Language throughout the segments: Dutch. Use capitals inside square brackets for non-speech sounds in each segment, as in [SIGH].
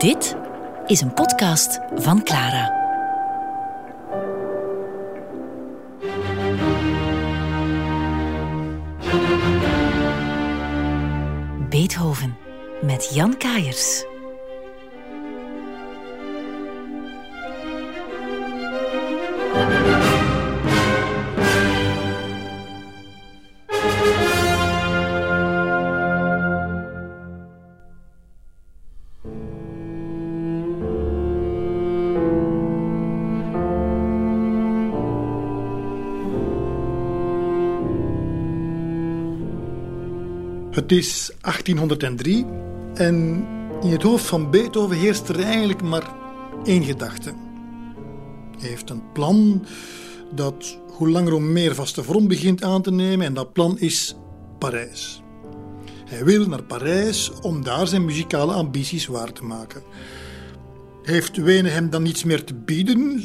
Dit is een podcast van Clara. Beethoven met Jan Kaiers. Het is 1803 en in het hoofd van Beethoven heerst er eigenlijk maar één gedachte. Hij heeft een plan dat hoe langer hoe meer vaste vorm begint aan te nemen en dat plan is Parijs. Hij wil naar Parijs om daar zijn muzikale ambities waar te maken. Heeft Wenen hem dan niets meer te bieden?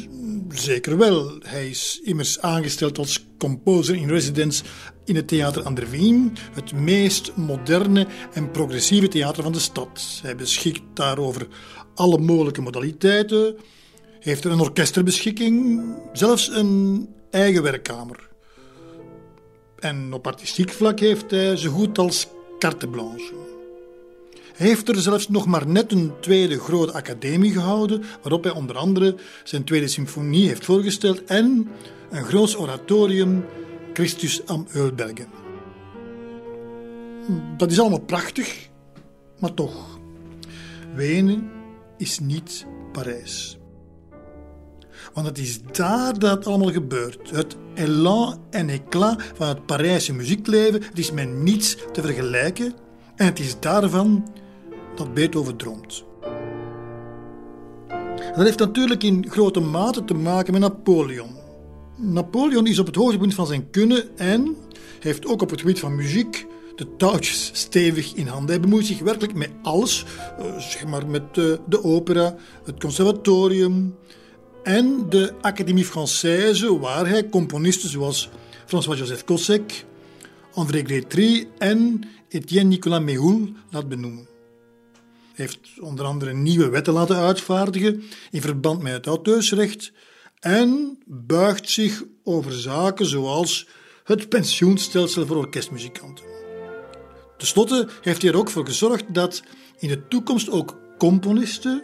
Zeker wel. Hij is immers aangesteld als composer in residence in het Theater aan der Wien, het meest moderne en progressieve theater van de stad. Hij beschikt daarover alle mogelijke modaliteiten, heeft er een orkesterbeschikking, zelfs een eigen werkkamer. En op artistiek vlak heeft hij zo goed als carte blanche. Heeft er zelfs nog maar net een tweede grote academie gehouden, waarop hij onder andere zijn tweede symfonie heeft voorgesteld en een groot oratorium Christus am Ölbergen. Dat is allemaal prachtig, maar toch. Wenen is niet Parijs. Want het is daar dat het allemaal gebeurt. Het élan en éclat van het Parijse muziekleven het is met niets te vergelijken. En het is daarvan dat Beethoven droomt. Dat heeft natuurlijk in grote mate te maken met Napoleon. Napoleon is op het hoogtepunt van zijn kunnen en heeft ook op het gebied van muziek de touwtjes stevig in handen. Hij bemoeit zich werkelijk met alles, eh, zeg maar met eh, de opera, het conservatorium en de Académie Française, waar hij componisten zoals François-Joseph Cossec, André Grétry en Etienne Nicolas Méhul laat benoemen heeft onder andere nieuwe wetten laten uitvaardigen in verband met het auteursrecht en buigt zich over zaken zoals het pensioenstelsel voor orkestmuzikanten. Ten slotte heeft hij er ook voor gezorgd dat in de toekomst ook componisten,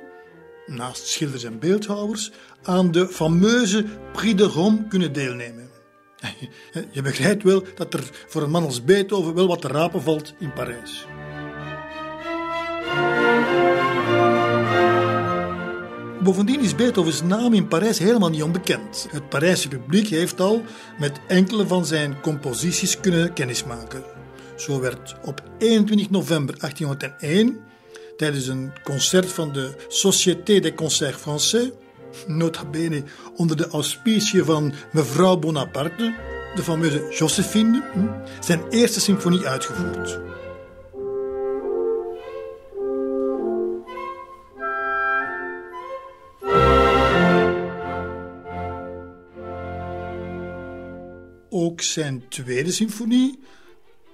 naast schilders en beeldhouwers, aan de fameuze Prix de Rome kunnen deelnemen. [LAUGHS] Je begrijpt wel dat er voor een man als Beethoven wel wat te rapen valt in Parijs. Bovendien is Beethovens naam in Parijs helemaal niet onbekend. Het Parijse publiek heeft al met enkele van zijn composities kunnen kennismaken. Zo werd op 21 november 1801, tijdens een concert van de Société des Concerts Français, nota bene onder de auspiciën van mevrouw Bonaparte, de fameuze Josephine, hm, zijn eerste symfonie uitgevoerd. Zijn tweede symfonie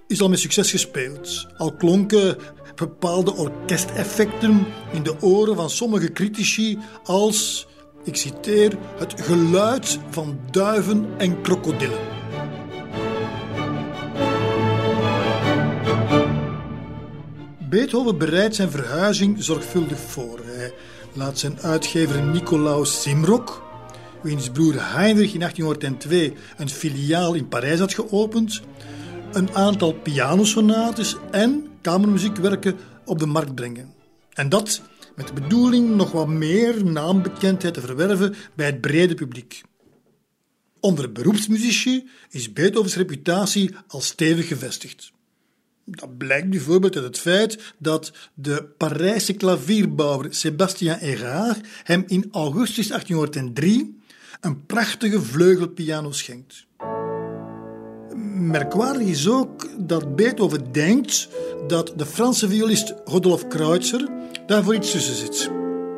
is al met succes gespeeld. Al klonken bepaalde orkesteffecten in de oren van sommige critici als, ik citeer, het geluid van duiven en krokodillen. Beethoven bereidt zijn verhuizing zorgvuldig voor. Hij laat zijn uitgever Nicolaus Simrock wiens broer Heinrich in 1802 een filiaal in Parijs had geopend, een aantal pianosonates en kamermuziekwerken op de markt brengen. En dat met de bedoeling nog wat meer naambekendheid te verwerven bij het brede publiek. Onder beroepsmuzici is Beethovens reputatie al stevig gevestigd. Dat blijkt bijvoorbeeld uit het feit dat de Parijse klavierbouwer Sébastien Erard hem in augustus 1803 een prachtige vleugelpiano schenkt. Merkwaardig is ook dat Beethoven denkt dat de Franse violist Rodolphe Kreutzer daarvoor iets tussen zit.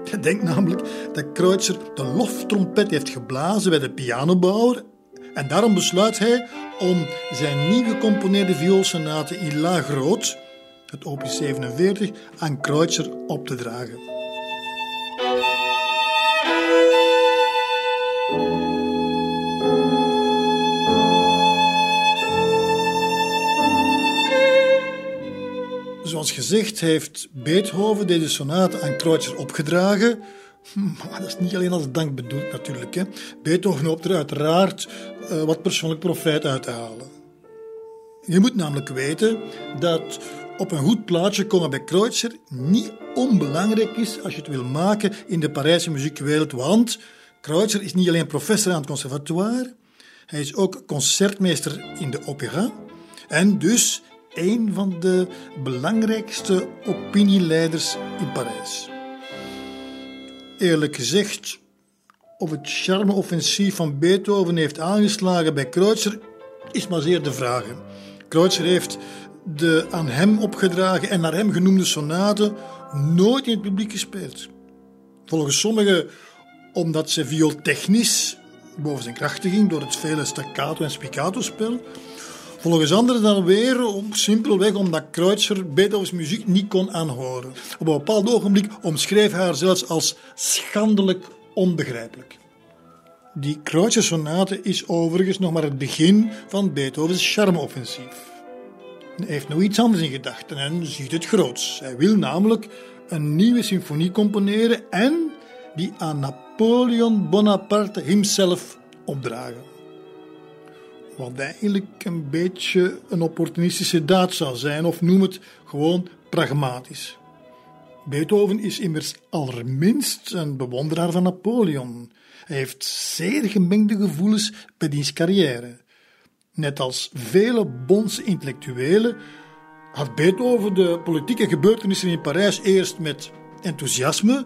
Hij denkt namelijk dat Kreutzer de loftrompet heeft geblazen bij de pianobouwer en daarom besluit hij om zijn nieuw gecomponeerde vioolsonate in La Groot, het opus 47, aan Kreutzer op te dragen. Zoals gezegd heeft Beethoven deze sonate aan Kreutzer opgedragen. Maar dat is niet alleen als dank bedoeld natuurlijk. Hè. Beethoven hoopt er uiteraard uh, wat persoonlijk profijt uit te halen. Je moet namelijk weten dat op een goed plaatje komen bij Kreutzer niet onbelangrijk is als je het wil maken in de Parijse muziekwereld. Want Kreutzer is niet alleen professor aan het conservatoire, hij is ook concertmeester in de opera en dus een van de belangrijkste opinieleiders in Parijs. Eerlijk gezegd, of het charme-offensief van Beethoven heeft aangeslagen bij Kreutzer, is maar zeer de vraag. Kreutzer heeft de aan hem opgedragen en naar hem genoemde sonate nooit in het publiek gespeeld. Volgens sommigen omdat ze viooltechnisch boven zijn krachten ging door het vele staccato- en spiccato-spel. Volgens anderen dan weer om, simpelweg omdat Kreutzer Beethovens muziek niet kon aanhoren. Op een bepaald ogenblik omschreef hij haar zelfs als schandelijk onbegrijpelijk. Die Kreutzer-sonate is overigens nog maar het begin van Beethovens charme-offensief. Hij heeft nog iets anders in gedachten en ziet het groots. Hij wil namelijk een nieuwe symfonie componeren en die aan Napoleon Bonaparte himself opdragen. Wat eigenlijk een beetje een opportunistische daad zou zijn, of noem het gewoon pragmatisch. Beethoven is immers allerminst een bewonderaar van Napoleon. Hij heeft zeer gemengde gevoelens bij diens carrière. Net als vele Bonse intellectuelen had Beethoven de politieke gebeurtenissen in Parijs eerst met enthousiasme,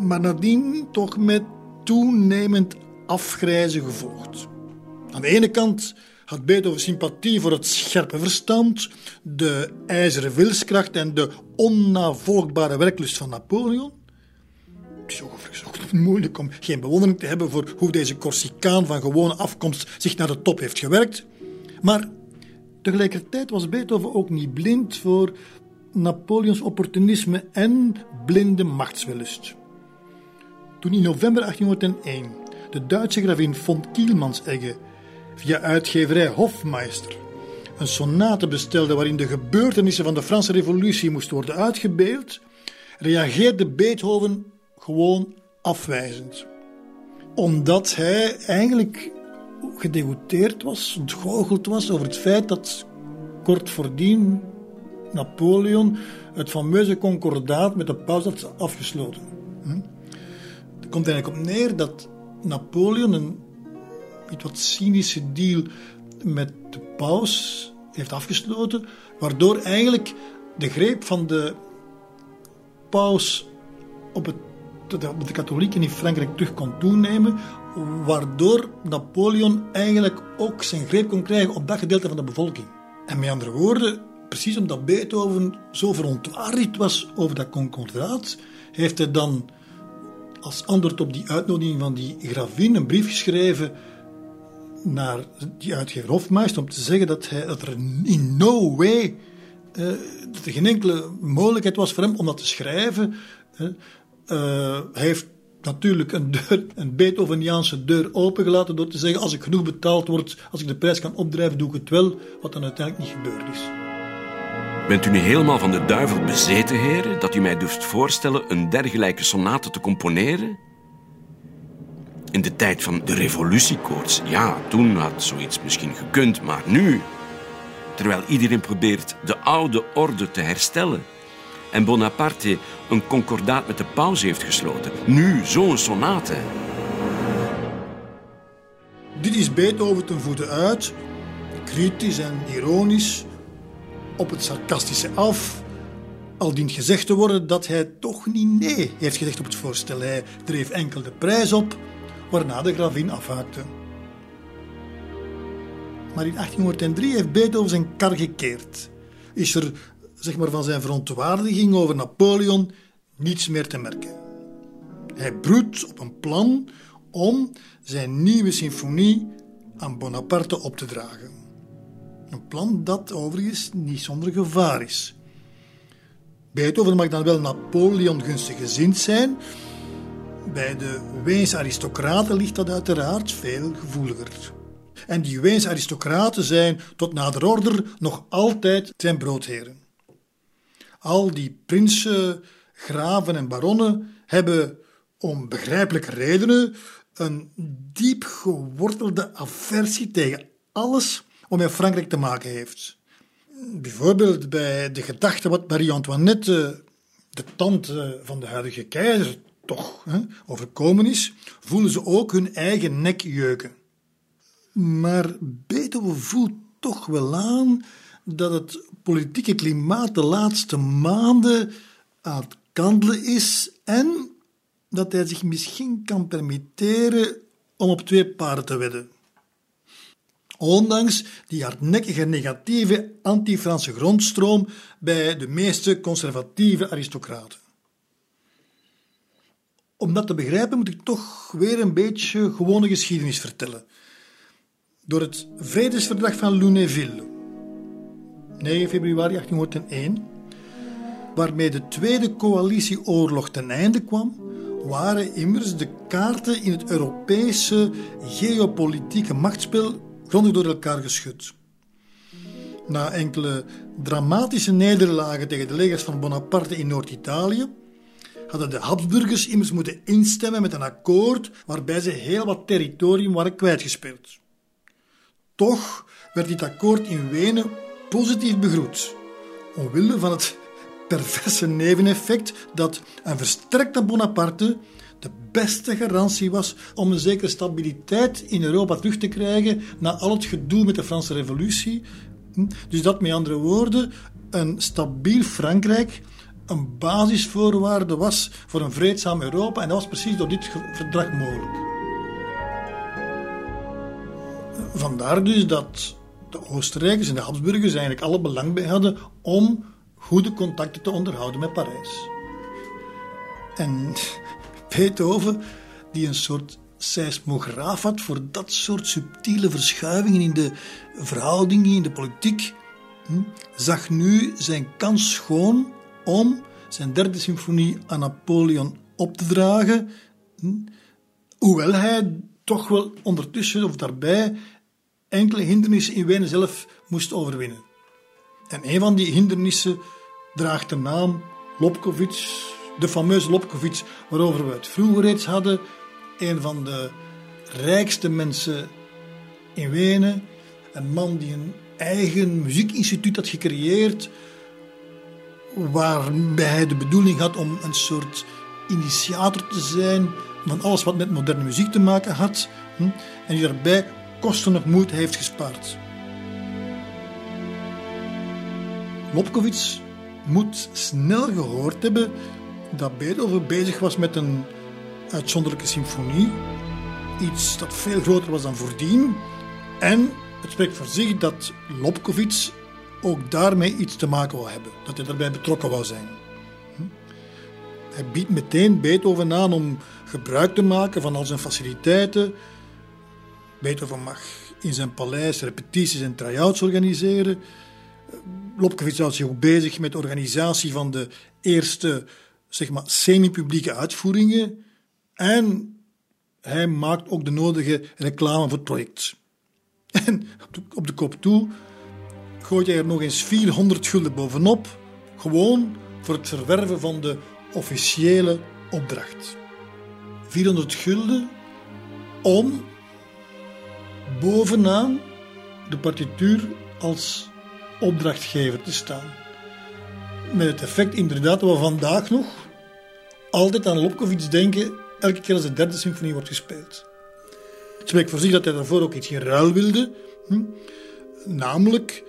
maar nadien toch met toenemend afgrijzen gevolgd. Aan de ene kant had Beethoven sympathie voor het scherpe verstand, de ijzeren wilskracht en de onnavolgbare werklust van Napoleon. Het is moeilijk om geen bewondering te hebben voor hoe deze Corsicaan van gewone afkomst zich naar de top heeft gewerkt. Maar tegelijkertijd was Beethoven ook niet blind voor Napoleons opportunisme en blinde machtswellust. Toen in november 1801 de Duitse gravin von Kielmansegge via uitgeverij Hofmeister een sonate bestelde waarin de gebeurtenissen van de Franse Revolutie moesten worden uitgebeeld, reageerde Beethoven gewoon afwijzend. Omdat hij eigenlijk gedegoteerd was, ontgoocheld was over het feit dat kort voordien Napoleon het fameuze concordaat met de paus had afgesloten. Hm? Er komt eigenlijk op neer dat Napoleon een iets wat cynische deal met de paus heeft afgesloten, waardoor eigenlijk de greep van de paus op, het, de katholieken in Frankrijk terug kon toenemen, waardoor Napoleon eigenlijk ook zijn greep kon krijgen op dat gedeelte van de bevolking. En met andere woorden, precies omdat Beethoven zo verontwaardigd was over dat concordaat, heeft hij dan als antwoord op die uitnodiging van die gravin een brief geschreven naar die uitgever Hofmeister om te zeggen dat, hij, dat er in no way, uh, dat er geen enkele mogelijkheid was voor hem om dat te schrijven. Uh, hij heeft natuurlijk een, deur, een Beethoveniaanse deur opengelaten door te zeggen: als ik genoeg betaald word, als ik de prijs kan opdrijven, doe ik het wel, wat dan uiteindelijk niet gebeurd is. Bent u nu helemaal van de duivel bezeten, heren, dat u mij durft voorstellen een dergelijke sonate te componeren? In de tijd van de revolutiekoorts, ja, toen had zoiets misschien gekund, maar nu, terwijl iedereen probeert de oude orde te herstellen en Bonaparte een concordaat met de paus heeft gesloten, nu zo'n sonate. Dit is Beethoven ten voeten uit, kritisch en ironisch, op het sarcastische af. Al dient gezegd te worden dat hij toch niet nee heeft gezegd op het voorstel. Hij dreef enkel de prijs op, waarna de gravin afhaakte. Maar in 1803 heeft Beethoven zijn kar gekeerd. Is er zeg maar, van zijn verontwaardiging over Napoleon niets meer te merken. Hij broedt op een plan om zijn nieuwe symfonie aan Bonaparte op te dragen. Een plan dat overigens niet zonder gevaar is. Beethoven mag dan wel Napoleon gunstig gezind zijn. Bij de Weense aristocraten ligt dat uiteraard veel gevoeliger. En die Weense aristocraten zijn tot nader order nog altijd zijn broodheren. Al die prinsen, graven en baronnen hebben om begrijpelijke redenen een diep gewortelde aversie tegen alles wat met Frankrijk te maken heeft. Bijvoorbeeld bij de gedachte wat Marie-Antoinette, de tante van de huidige keizer, toch hè, overkomen is, voelen ze ook hun eigen nek jeuken. Maar Beethoven voelt toch wel aan dat het politieke klimaat de laatste maanden aan het kandelen is en dat hij zich misschien kan permitteren om op twee paarden te wedden. Ondanks die hardnekkige negatieve anti-Franse grondstroom bij de meeste conservatieve aristocraten. Om dat te begrijpen moet ik toch weer een beetje gewone geschiedenis vertellen. Door het Vredesverdrag van Lunéville, 9 februari 1801, waarmee de Tweede Coalitieoorlog ten einde kwam, waren immers de kaarten in het Europese geopolitieke machtsspel grondig door elkaar geschud. Na enkele dramatische nederlagen tegen de legers van Bonaparte in Noord-Italië hadden de Habsburgers immers moeten instemmen met een akkoord waarbij ze heel wat territorium waren kwijtgespeeld. Toch werd dit akkoord in Wenen positief begroet, omwille van het perverse neveneffect dat een versterkte Bonaparte de beste garantie was om een zekere stabiliteit in Europa terug te krijgen na al het gedoe met de Franse Revolutie. Hm? Dus dat met andere woorden een stabiel Frankrijk een basisvoorwaarde was voor een vreedzaam Europa en dat was precies door dit verdrag mogelijk. Vandaar dus dat de Oostenrijkers en de Habsburgers eigenlijk alle belang bij hadden om goede contacten te onderhouden met Parijs. En [LAUGHS] Beethoven, die een soort seismograaf had voor dat soort subtiele verschuivingen in de verhoudingen, in de politiek, hm, zag nu zijn kans schoon om zijn derde symfonie aan Napoleon op te dragen, hoewel hij toch wel ondertussen of daarbij enkele hindernissen in Wenen zelf moest overwinnen. En een van die hindernissen draagt de naam Lobkowitz, de fameuze Lobkowitz, waarover we het vroeger reeds hadden. Een van de rijkste mensen in Wenen. Een man die een eigen muziekinstituut had gecreëerd, waarbij hij de bedoeling had om een soort initiator te zijn van alles wat met moderne muziek te maken had. Hm, en die daarbij kosten nog moeite heeft gespaard. Lobkowitz moet snel gehoord hebben dat Beethoven bezig was met een uitzonderlijke symfonie. Iets dat veel groter was dan voordien. En het spreekt voor zich dat Lobkowitz ook daarmee iets te maken wou hebben. Dat hij daarbij betrokken wou zijn. Hm? Hij biedt meteen Beethoven aan om gebruik te maken van al zijn faciliteiten. Beethoven mag in zijn paleis repetities en try-outs organiseren. Lobkowitz houdt zich ook bezig met de organisatie van de eerste zeg maar, semi-publieke uitvoeringen. En hij maakt ook de nodige reclame voor het project. [LAUGHS] En op de, op de kop toe gooit hij er nog eens 400 gulden bovenop, gewoon voor het verwerven van de officiële opdracht. 400 gulden om bovenaan de partituur als opdrachtgever te staan. Met het effect inderdaad dat we vandaag nog altijd aan Lobkowitz denken, elke keer als de derde symfonie wordt gespeeld. Het spreekt voor zich dat hij daarvoor ook iets in ruil wilde, hm? namelijk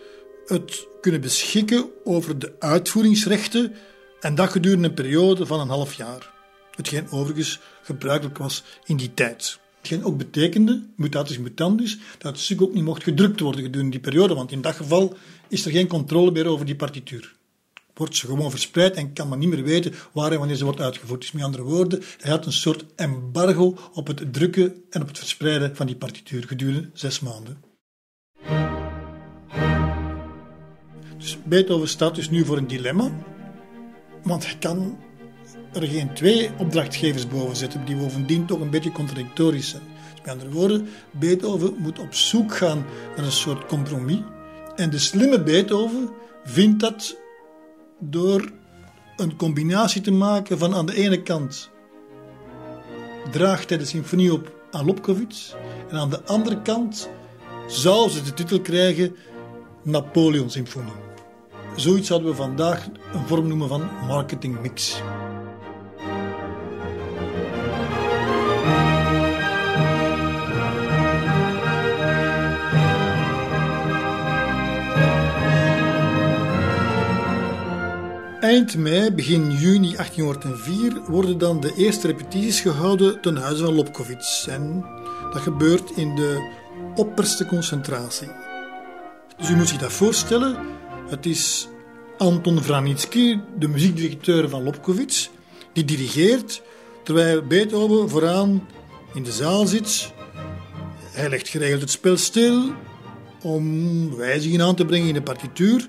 het kunnen beschikken over de uitvoeringsrechten en dat gedurende een periode van een half jaar. Hetgeen overigens gebruikelijk was in die tijd. Hetgeen ook betekende, mutatis mutandis, dat het stuk ook niet mocht gedrukt worden gedurende die periode, want in dat geval is er geen controle meer over die partituur. Wordt ze gewoon verspreid en kan men niet meer weten waar en wanneer ze wordt uitgevoerd. Dus met andere woorden, hij had een soort embargo op het drukken en op het verspreiden van die partituur gedurende zes maanden. Dus Beethoven staat dus nu voor een dilemma, want hij kan er geen twee opdrachtgevers boven zetten, die bovendien toch een beetje contradictorisch zijn. Dus met andere woorden, Beethoven moet op zoek gaan naar een soort compromis. En de slimme Beethoven vindt dat door een combinatie te maken van aan de ene kant draagt hij de symfonie op aan Lobkowitz en aan de andere kant zou ze de titel krijgen Napoleon Symfonie. Zoiets zouden we vandaag een vorm noemen van marketingmix. Eind mei, begin juni 1804 worden dan de eerste repetities gehouden ten huize van Lobkowitz. En dat gebeurt in de opperste concentratie. Dus u moet zich dat voorstellen. Het is Anton Vranitsky, de muziekdirecteur van Lobkowitz, die dirigeert terwijl Beethoven vooraan in de zaal zit. Hij legt geregeld het spel stil om wijzigingen aan te brengen in de partituur.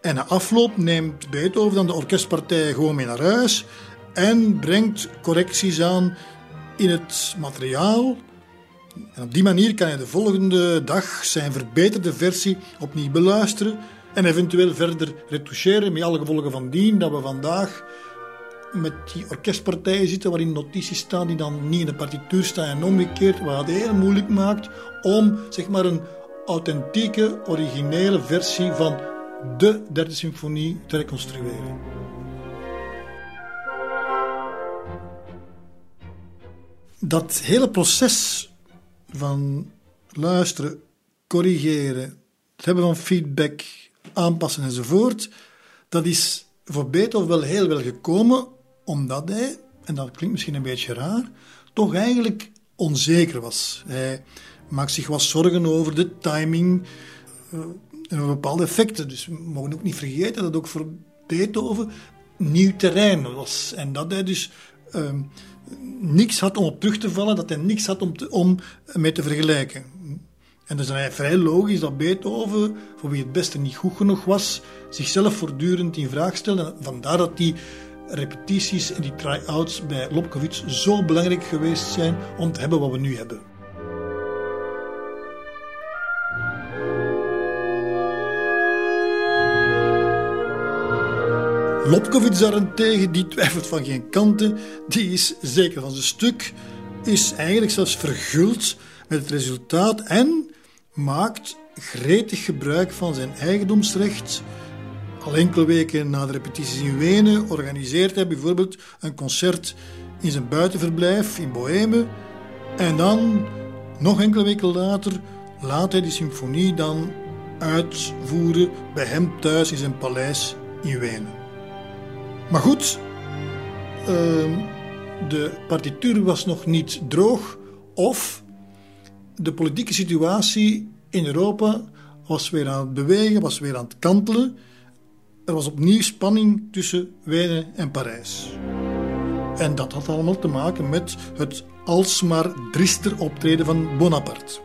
En na afloop neemt Beethoven dan de orkestpartij gewoon mee naar huis en brengt correcties aan in het materiaal. En op die manier kan hij de volgende dag zijn verbeterde versie opnieuw beluisteren en eventueel verder retoucheren met alle gevolgen van dien dat we vandaag met die orkestpartijen zitten waarin notities staan die dan niet in de partituur staan en omgekeerd, wat het heel moeilijk maakt om zeg maar een authentieke, originele versie van de derde symfonie te reconstrueren. Dat hele proces van luisteren, corrigeren, het hebben van feedback, aanpassen enzovoort, dat is voor Beethoven wel heel wel gekomen, omdat hij, en dat klinkt misschien een beetje raar, toch eigenlijk onzeker was. Hij maakt zich wat zorgen over de timing uh, en bepaalde effecten. Dus we mogen ook niet vergeten dat ook voor Beethoven nieuw terrein was. En dat hij dus uh, niks had om op terug te vallen, dat hij niks had om, om mee te vergelijken. En dus is dan vrij logisch dat Beethoven, voor wie het beste niet goed genoeg was, zichzelf voortdurend in vraag stelde. Vandaar dat die repetities en die try-outs bij Lobkowitz zo belangrijk geweest zijn om te hebben wat we nu hebben. Lobkowitz daarentegen, die twijfelt van geen kanten, die is zeker van zijn stuk, is eigenlijk zelfs verguld met het resultaat en maakt gretig gebruik van zijn eigendomsrecht. Al enkele weken na de repetities in Wenen organiseert hij bijvoorbeeld een concert in zijn buitenverblijf in Boheme. En dan, nog enkele weken later, laat hij die symfonie dan uitvoeren bij hem thuis in zijn paleis in Wenen. Maar goed, ehm, de partituur was nog niet droog of de politieke situatie in Europa was weer aan het bewegen, was weer aan het kantelen. Er was opnieuw spanning tussen Wenen en Parijs. En dat had allemaal te maken met het alsmaar driester optreden van Bonaparte.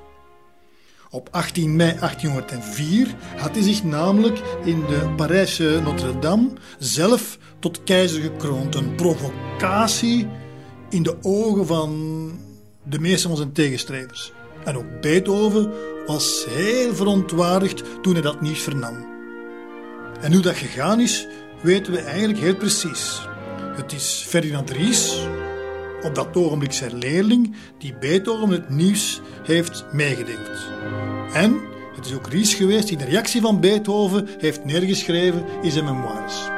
Op 18 mei 1804 had hij zich namelijk in de Parijse Notre-Dame zelf tot keizer gekroond. Een provocatie in de ogen van de meeste van zijn tegenstrevers. En ook Beethoven was heel verontwaardigd toen hij dat nieuws vernam. En hoe dat gegaan is, weten we eigenlijk heel precies. Het is Ferdinand Ries, op dat ogenblik zijn leerling, die Beethoven het nieuws heeft meegedeeld. En het is ook Ries geweest die de reactie van Beethoven heeft neergeschreven in zijn memoires.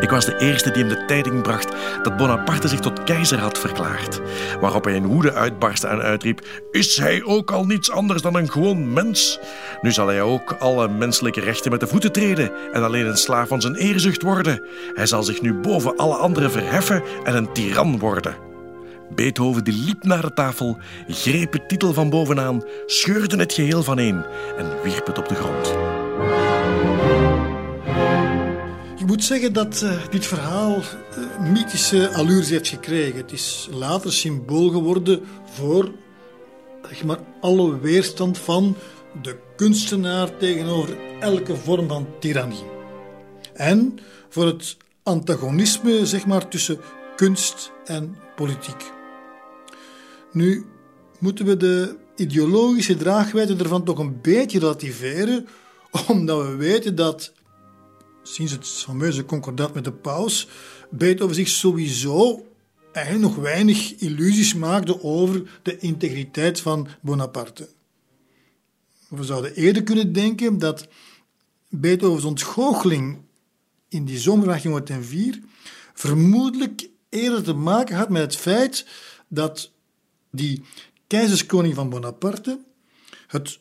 Ik was de eerste die hem de tijding bracht dat Bonaparte zich tot keizer had verklaard. Waarop hij in woede uitbarstte en uitriep: Is hij ook al niets anders dan een gewoon mens? Nu zal hij ook alle menselijke rechten met de voeten treden en alleen een slaaf van zijn eerzucht worden. Hij zal zich nu boven alle anderen verheffen en een tiran worden. Beethoven die liep naar de tafel, greep het titel van bovenaan, scheurde het geheel vaneen en wierp het op de grond. Moet zeggen dat uh, dit verhaal uh, mythische allures heeft gekregen. Het is later symbool geworden voor zeg maar, alle weerstand van de kunstenaar tegenover elke vorm van tirannie. En voor het antagonisme zeg maar, tussen kunst en politiek. Nu moeten we de ideologische draagwijdte ervan toch een beetje relativeren, [LAUGHS] omdat we weten dat sinds het fameuze concordaat met de paus, Beethoven zich sowieso eigenlijk nog weinig illusies maakte over de integriteit van Bonaparte. We zouden eerder kunnen denken dat Beethovens ontgoocheling in die zomer van 1804 vermoedelijk eerder te maken had met het feit dat die keizerskoning van Bonaparte het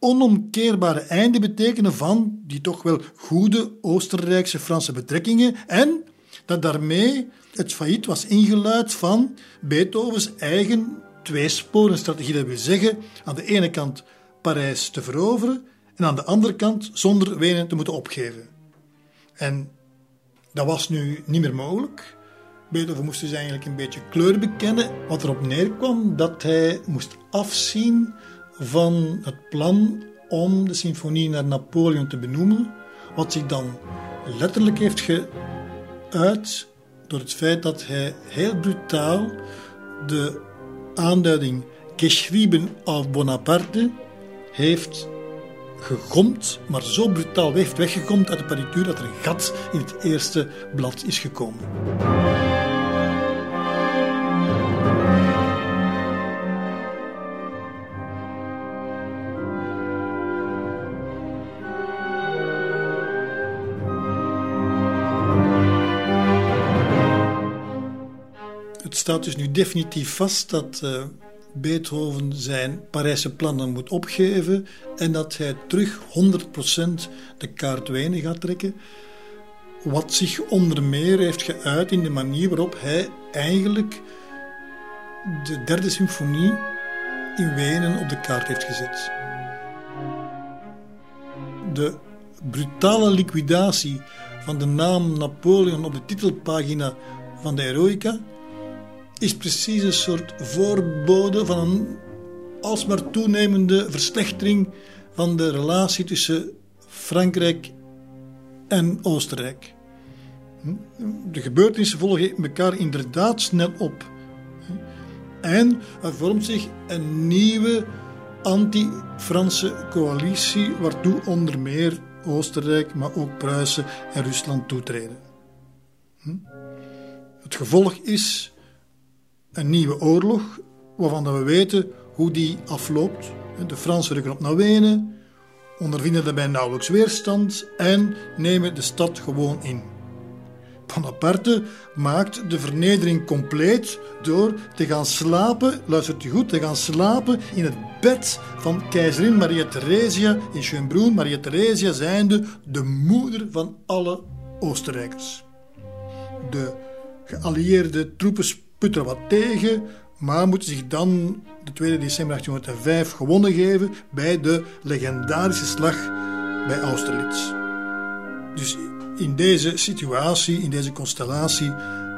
onomkeerbare einde betekende van die toch wel goede Oostenrijkse Franse betrekkingen en dat daarmee het failliet was ingeluid van Beethovens eigen tweesporenstrategie. Dat wil zeggen, aan de ene kant Parijs te veroveren en aan de andere kant zonder Wenen te moeten opgeven. En dat was nu niet meer mogelijk. Beethoven moest dus eigenlijk een beetje kleur bekennen, wat erop neerkwam dat hij moest afzien van het plan om de symfonie naar Napoleon te benoemen, wat zich dan letterlijk heeft geuit door het feit dat hij heel brutaal de aanduiding geschrieben auf Bonaparte heeft gegomd, maar zo brutaal heeft weggegomd uit de partituur dat er een gat in het eerste blad is gekomen. Staat dus nu definitief vast dat uh, Beethoven zijn Parijse plannen moet opgeven en dat hij terug 100% de kaart Wenen gaat trekken. Wat zich onder meer heeft geuit in de manier waarop hij eigenlijk de derde symfonie in Wenen op de kaart heeft gezet. De brutale liquidatie van de naam Napoleon op de titelpagina van de Eroica is precies een soort voorbode van een alsmaar toenemende verslechtering van de relatie tussen Frankrijk en Oostenrijk. De gebeurtenissen volgen elkaar inderdaad snel op. En er vormt zich een nieuwe anti-Franse coalitie, waartoe onder meer Oostenrijk, maar ook Pruisen en Rusland toetreden. Het gevolg is een nieuwe oorlog, waarvan we weten hoe die afloopt. De Fransen rukken op naar Wenen, ondervinden daarbij nauwelijks weerstand en nemen de stad gewoon in. Bonaparte maakt de vernedering compleet door te gaan slapen, luistert u goed, te gaan slapen in het bed van keizerin Maria Theresia in Schönbrunn. Maria Theresia zijnde de moeder van alle Oostenrijkers. De geallieerde troepen putten wat tegen, maar moeten zich dan de 2 december 1805 gewonnen geven bij de legendarische slag bij Austerlitz. Dus in deze situatie, in deze constellatie,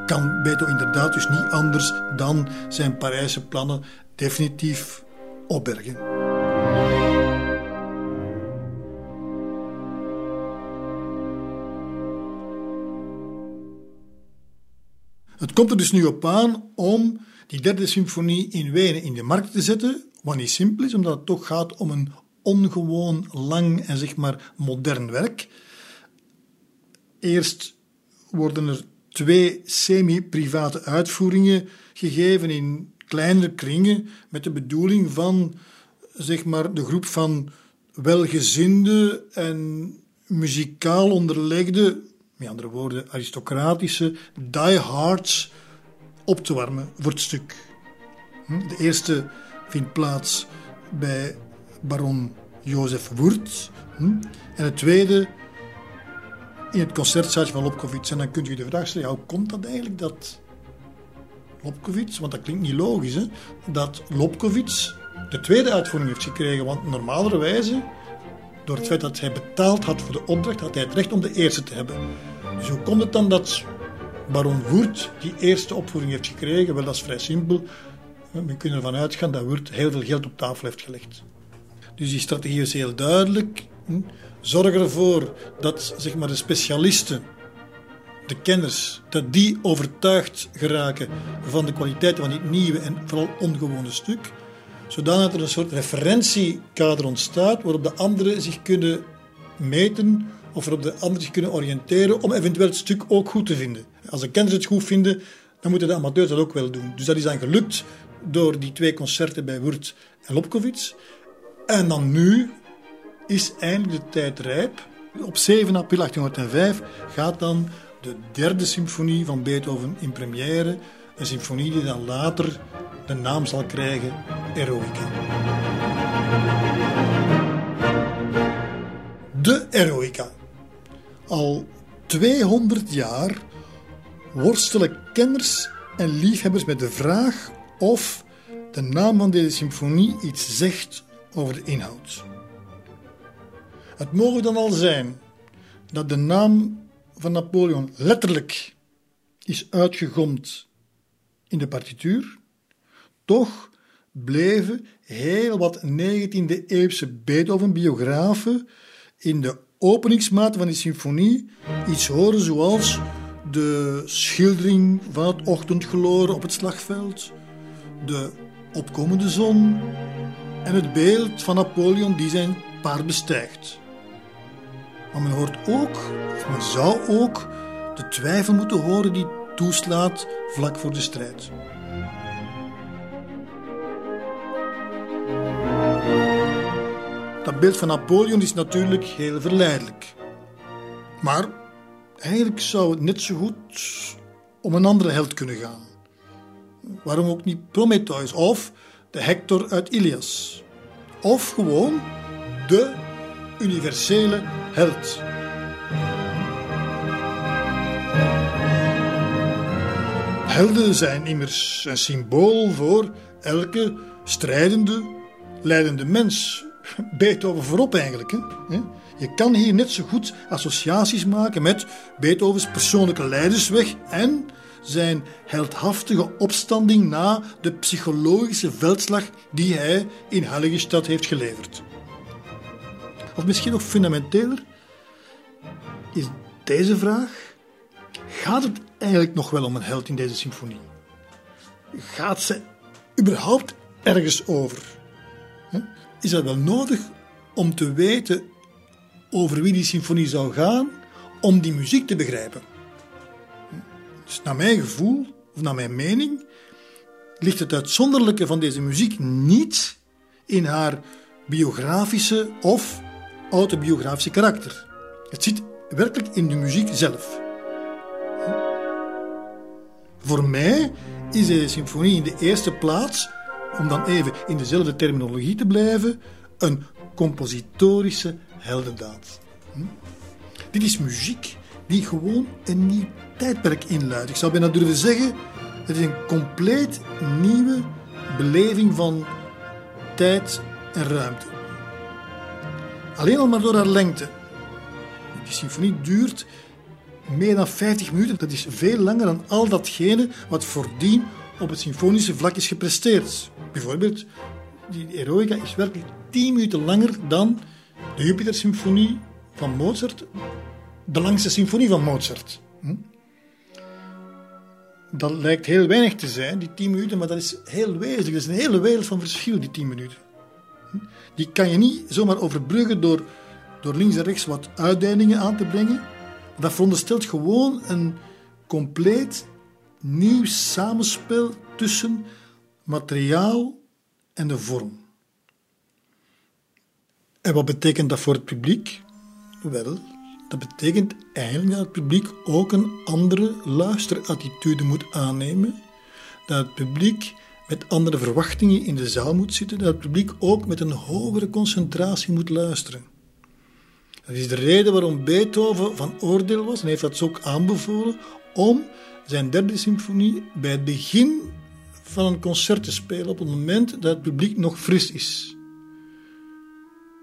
kan Beto inderdaad dus niet anders dan zijn Parijse plannen definitief opbergen. Het komt er dus nu op aan om die derde symfonie in Wenen in de markt te zetten, wat niet simpel is, omdat het toch gaat om een ongewoon lang en zeg maar modern werk. Eerst worden er twee semi-private uitvoeringen gegeven in kleinere kringen met de bedoeling van zeg maar de groep van welgezinde en muzikaal onderlegde met andere woorden aristocratische diehards op te warmen voor het stuk. Hm? De eerste vindt plaats bij baron Jozef Wurt hm? en het tweede in het concertzaaltje van Lobkowitz. En dan kunt u de vraag stellen, hoe komt dat eigenlijk dat Lobkowitz, want dat klinkt niet logisch, hè, dat Lobkowitz de tweede uitvoering heeft gekregen, want normalerwijze door het feit dat hij betaald had voor de opdracht, had hij het recht om de eerste te hebben. Dus hoe komt het dan dat baron Woert die eerste opvoering heeft gekregen? Wel, dat is vrij simpel. We kunnen ervan uitgaan dat Woert heel veel geld op tafel heeft gelegd. Dus die strategie is heel duidelijk. Hm? Zorg ervoor dat zeg maar, de specialisten, de kenners, dat die overtuigd geraken van de kwaliteiten van dit nieuwe en vooral ongewone stuk zodanig dat er een soort referentiekader ontstaat waarop de anderen zich kunnen meten of waarop de anderen zich kunnen oriënteren om eventueel het stuk ook goed te vinden. Als de kenners het goed vinden, dan moeten de amateurs dat ook wel doen. Dus dat is dan gelukt door die twee concerten bij Wurt en Lobkowitz. En dan nu is eindelijk de tijd rijp. Op 7 april 1805 gaat dan de derde symfonie van Beethoven in première. Een symfonie die dan later de naam zal krijgen Eroica. De Eroica. Al 200 jaar worstelen kenners en liefhebbers met de vraag of de naam van deze symfonie iets zegt over de inhoud. Het mogen dan al zijn dat de naam van Napoleon letterlijk is uitgegomd in de partituur, toch bleven heel wat 19e-eeuwse Beethoven-biografen in de openingsmaat van die symfonie iets horen zoals de schildering van het ochtendgloren op het slagveld, de opkomende zon en het beeld van Napoleon die zijn paard bestijgt. Maar men hoort ook, of men zou ook, de twijfel moeten horen die toeslaat vlak voor de strijd. Beeld van Napoleon is natuurlijk heel verleidelijk. Maar eigenlijk zou het net zo goed om een andere held kunnen gaan. Waarom ook niet Prometheus of de Hector uit Ilias? Of gewoon de universele held. Helden zijn immers een symbool voor elke strijdende, leidende mens. Beethoven voorop eigenlijk. Hè? Je kan hier net zo goed associaties maken met Beethovens persoonlijke leidersweg en zijn heldhaftige opstanding na de psychologische veldslag die hij in Heiligenstad heeft geleverd. Of misschien nog fundamenteler is deze vraag: gaat het eigenlijk nog wel om een held in deze symfonie? Gaat ze überhaupt ergens over? Is dat wel nodig om te weten over wie die symfonie zou gaan, om die muziek te begrijpen? Dus naar mijn gevoel, of naar mijn mening, ligt het uitzonderlijke van deze muziek niet in haar biografische of autobiografische karakter. Het zit werkelijk in de muziek zelf. Voor mij is deze symfonie in de eerste plaats, om dan even in dezelfde terminologie te blijven, een compositorische heldendaad. Hm? Dit is muziek die gewoon een nieuw tijdperk inluidt. Ik zou bijna durven zeggen, het is een compleet nieuwe beleving van tijd en ruimte. Alleen al maar door haar lengte. Die symfonie duurt meer dan 50 minuten. Dat is veel langer dan al datgene wat voordien op het symfonische vlak is gepresteerd. Bijvoorbeeld, die Eroica is werkelijk 10 minuten langer dan de Jupiter-symfonie van Mozart, de langste symfonie van Mozart. Hm? Dat lijkt heel weinig te zijn, die 10 minuten, maar dat is heel wezenlijk. Dat is een hele wereld van verschil, die 10 minuten. Die kan je niet zomaar overbruggen door, door links en rechts wat uitdagingen aan te brengen. Dat veronderstelt gewoon een compleet nieuw samenspel tussen materiaal en de vorm. En wat betekent dat voor het publiek? Wel, dat betekent eigenlijk dat het publiek ook een andere luisterattitude moet aannemen. Dat het publiek met andere verwachtingen in de zaal moet zitten, dat het publiek ook met een hogere concentratie moet luisteren. Dat is de reden waarom Beethoven van oordeel was, en heeft dat ook aanbevolen, om zijn derde symfonie bij het begin van een concert te spelen, op het moment dat het publiek nog fris is.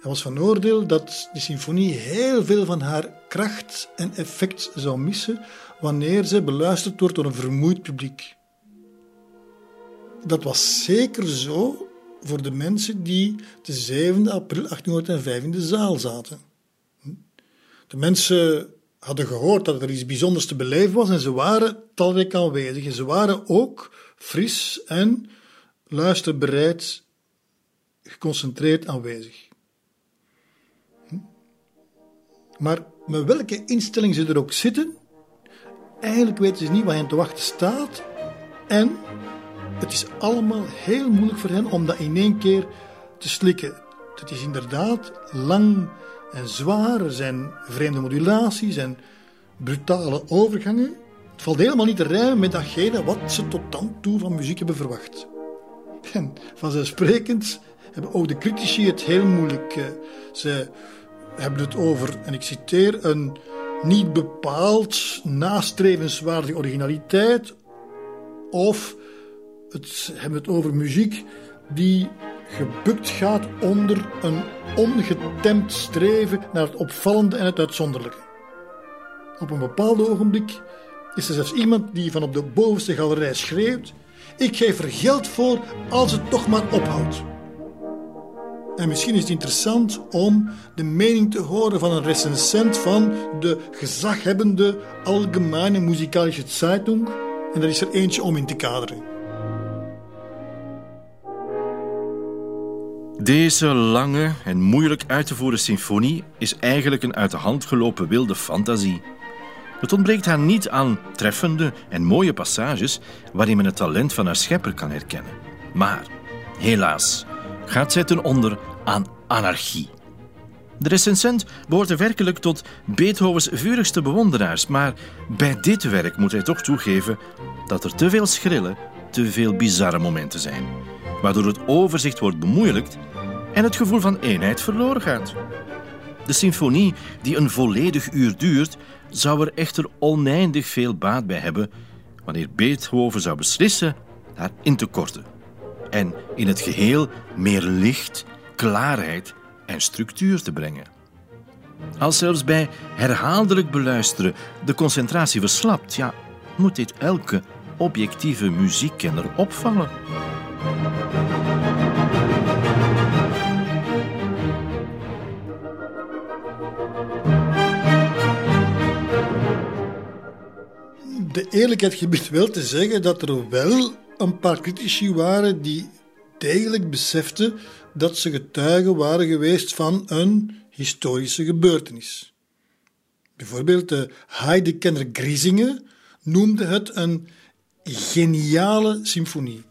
Hij was van oordeel dat de symfonie heel veel van haar kracht en effect zou missen wanneer ze beluisterd wordt door een vermoeid publiek. Dat was zeker zo voor de mensen die de 7 april 1805 in de zaal zaten. De mensen hadden gehoord dat er iets bijzonders te beleven was en ze waren talrijk aanwezig. En ze waren ook fris en luisterbereid, geconcentreerd aanwezig. Maar met welke instelling ze er ook zitten, eigenlijk weten ze niet wat hen te wachten staat. En het is allemaal heel moeilijk voor hen om dat in één keer te slikken. Het is inderdaad lang en zwaar. Er zijn vreemde modulaties en brutale overgangen. Het valt helemaal niet te rijmen met datgene wat ze tot dan toe van muziek hebben verwacht. En vanzelfsprekend hebben ook de critici het heel moeilijk. Eh, ze hebben het over, en ik citeer, een niet bepaald nastrevenswaardige originaliteit. Of het hebben het over muziek die gebukt gaat onder een ongetemd streven naar het opvallende en het uitzonderlijke. Op een bepaald ogenblik is er zelfs iemand die van op de bovenste galerij schreeuwt: Ik geef er geld voor als het toch maar ophoudt. En misschien is het interessant om de mening te horen van een recensent van de gezaghebbende Allgemeine Musikalische Zeitung. En daar is er eentje om in te kaderen. Deze lange en moeilijk uit te voeren symfonie is eigenlijk een uit de hand gelopen wilde fantasie. Het ontbreekt haar niet aan treffende en mooie passages waarin men het talent van haar schepper kan herkennen. Maar, helaas, gaat zij ten onder aan anarchie. De recensent behoort werkelijk tot Beethovens vurigste bewonderaars, maar bij dit werk moet hij toch toegeven dat er te veel schrille, te veel bizarre momenten zijn, waardoor het overzicht wordt bemoeilijkt en het gevoel van eenheid verloren gaat. De symfonie, die een volledig uur duurt, zou er echter oneindig veel baat bij hebben wanneer Beethoven zou beslissen haar in te korten en in het geheel meer licht, klaarheid en structuur te brengen. Als zelfs bij herhaaldelijk beluisteren de concentratie verslapt, ja, moet dit elke objectieve muziekkenner opvallen. De eerlijkheid gebiedt wel te zeggen dat er wel een paar critici waren die degelijk beseften dat ze getuigen waren geweest van een historische gebeurtenis. Bijvoorbeeld de Heidekenner Griesingen noemde het een geniale symfonie.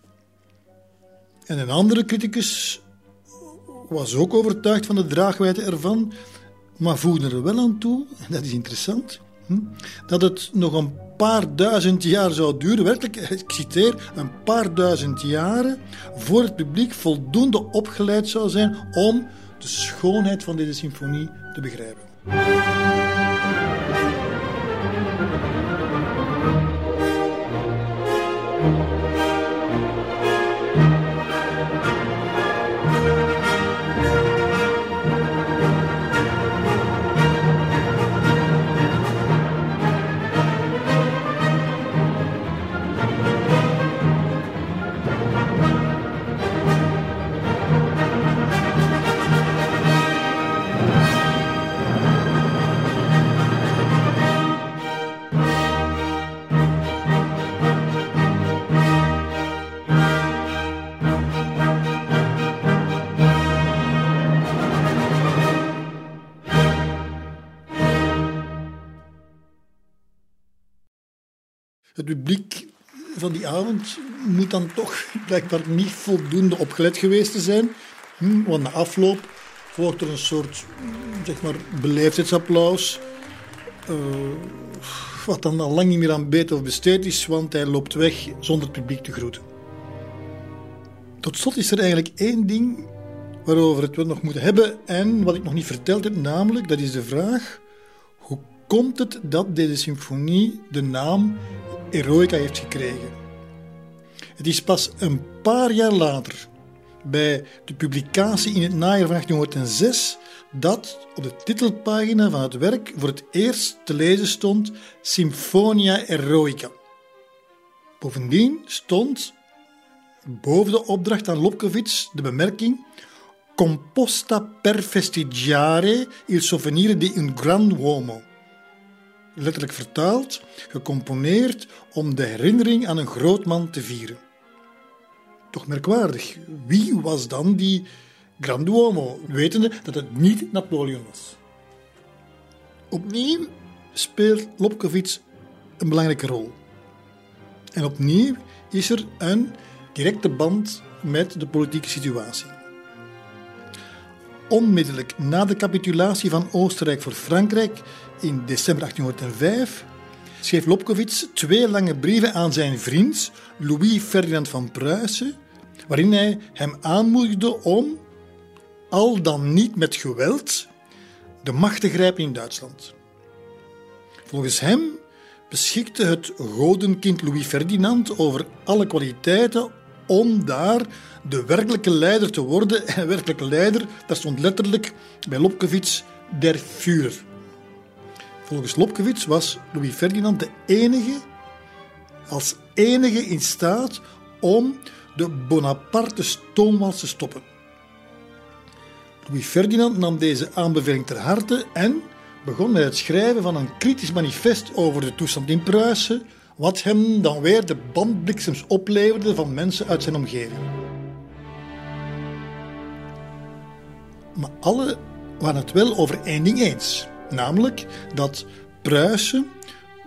En een andere criticus was ook overtuigd van de draagwijte ervan, maar voegde er wel aan toe, en dat is interessant, dat het nog een paar duizend jaar zou duren, werkelijk, ik citeer, een paar duizend jaren, voor het publiek voldoende opgeleid zou zijn om de schoonheid van deze symfonie te begrijpen. Publiek van die avond moet dan toch blijkbaar niet voldoende opgelet geweest te zijn. Hm, want na afloop volgt er een soort zeg maar, beleefdheidsapplaus. Uh, wat dan al lang niet meer aan Beethoven besteed is, want hij loopt weg zonder het publiek te groeten. Tot slot is er eigenlijk één ding waarover we het nog moeten hebben en wat ik nog niet verteld heb, namelijk dat is de vraag komt het dat deze symfonie de naam Eroica heeft gekregen. Het is pas een paar jaar later, bij de publicatie in het najaar van 1806, dat op de titelpagina van het werk voor het eerst te lezen stond Symphonia Eroica. Bovendien stond boven de opdracht aan Lobkowitz de bemerking Composta per festigiare il souvenir di un gran uomo letterlijk vertaald, gecomponeerd om de herinnering aan een groot man te vieren. Toch merkwaardig, wie was dan die Granduomo, wetende dat het niet Napoleon was? Opnieuw speelt Lobkowitz een belangrijke rol. En opnieuw is er een directe band met de politieke situatie. Onmiddellijk na de capitulatie van Oostenrijk voor Frankrijk in december 1805 schreef Lobkowitz twee lange brieven aan zijn vriend Louis Ferdinand van Pruisen, waarin hij hem aanmoedigde om, al dan niet met geweld, de macht te grijpen in Duitsland. Volgens hem beschikte het godenkind Louis Ferdinand over alle kwaliteiten om daar de werkelijke leider te worden. En werkelijke leider, dat stond letterlijk bij Lobkowitz der Führer. Volgens Lobkowitz was Louis Ferdinand de enige, als enige in staat om de Bonaparte stoomwals te stoppen. Louis Ferdinand nam deze aanbeveling ter harte en begon met het schrijven van een kritisch manifest over de toestand in Pruisen, wat hem dan weer de bandbliksems opleverde van mensen uit zijn omgeving. Maar alle waren het wel over één ding eens, namelijk dat Pruisen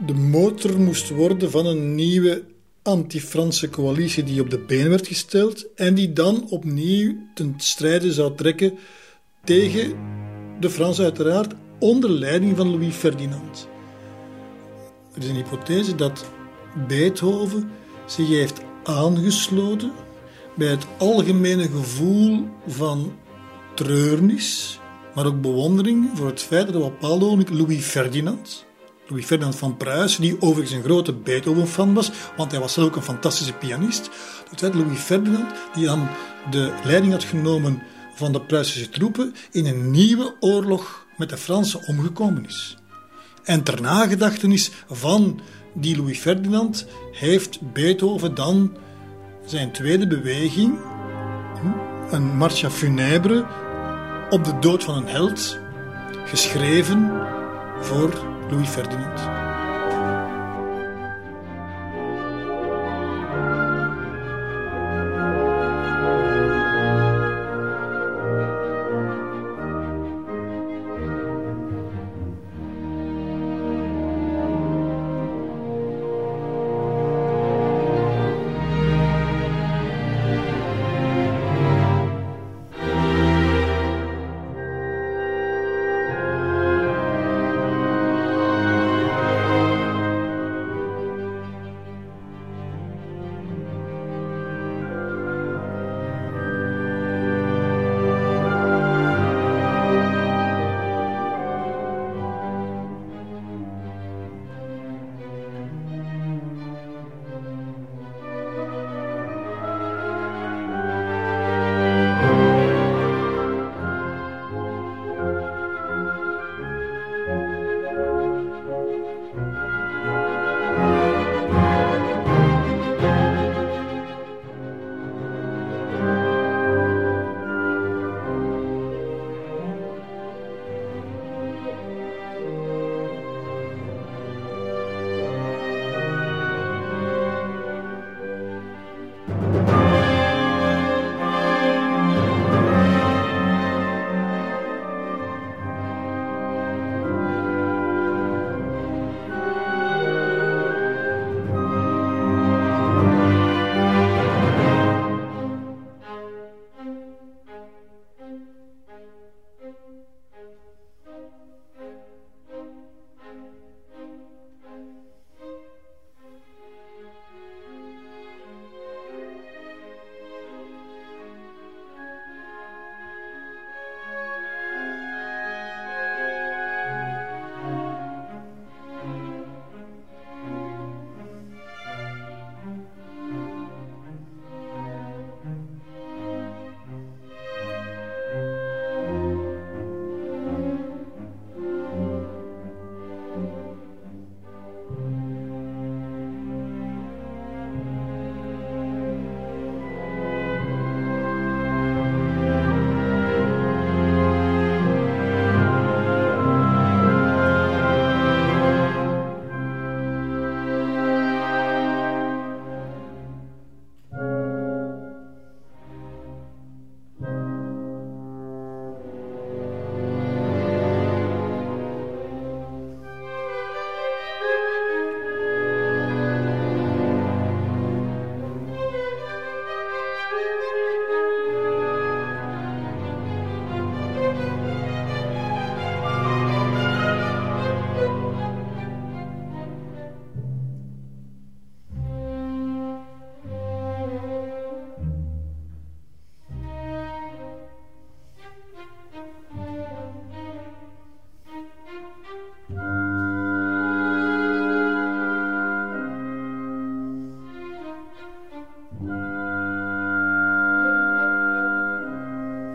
de motor moest worden van een nieuwe anti-Franse coalitie die op de been werd gesteld en die dan opnieuw ten strijde zou trekken tegen de Fransen uiteraard onder leiding van Louis Ferdinand. Er is een hypothese dat Beethoven zich heeft aangesloten bij het algemene gevoel van treurnis, maar ook bewondering voor het feit dat op ogenblik Louis Ferdinand, Louis Ferdinand van Pruisen, die overigens een grote Beethoven-fan was, want hij was zelf ook een fantastische pianist, Louis Ferdinand, die dan de leiding had genomen van de Pruisische troepen in een nieuwe oorlog met de Fransen omgekomen is. En ter nagedachtenis van die Louis Ferdinand heeft Beethoven dan zijn tweede beweging, een marcha funèbre op de dood van een held, geschreven voor Louis Ferdinand.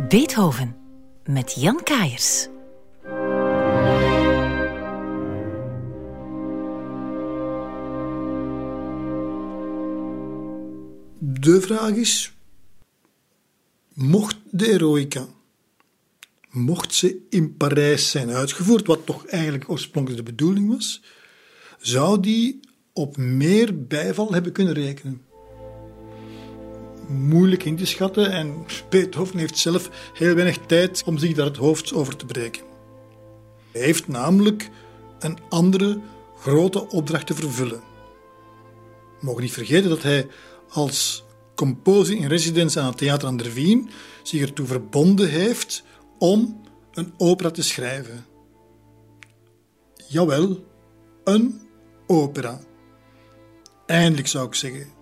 Beethoven met Jan Kaiers. De vraag is: mocht de Eroica, mocht ze in Parijs zijn uitgevoerd, wat toch eigenlijk oorspronkelijk de bedoeling was, zou die op meer bijval hebben kunnen rekenen? Moeilijk in te schatten en Beethoven heeft zelf heel weinig tijd om zich daar het hoofd over te breken. Hij heeft namelijk een andere grote opdracht te vervullen. We mogen niet vergeten dat hij als composer in residence aan het Theater aan der Wien zich ertoe verbonden heeft om een opera te schrijven. Jawel, een opera. Eindelijk zou ik zeggen.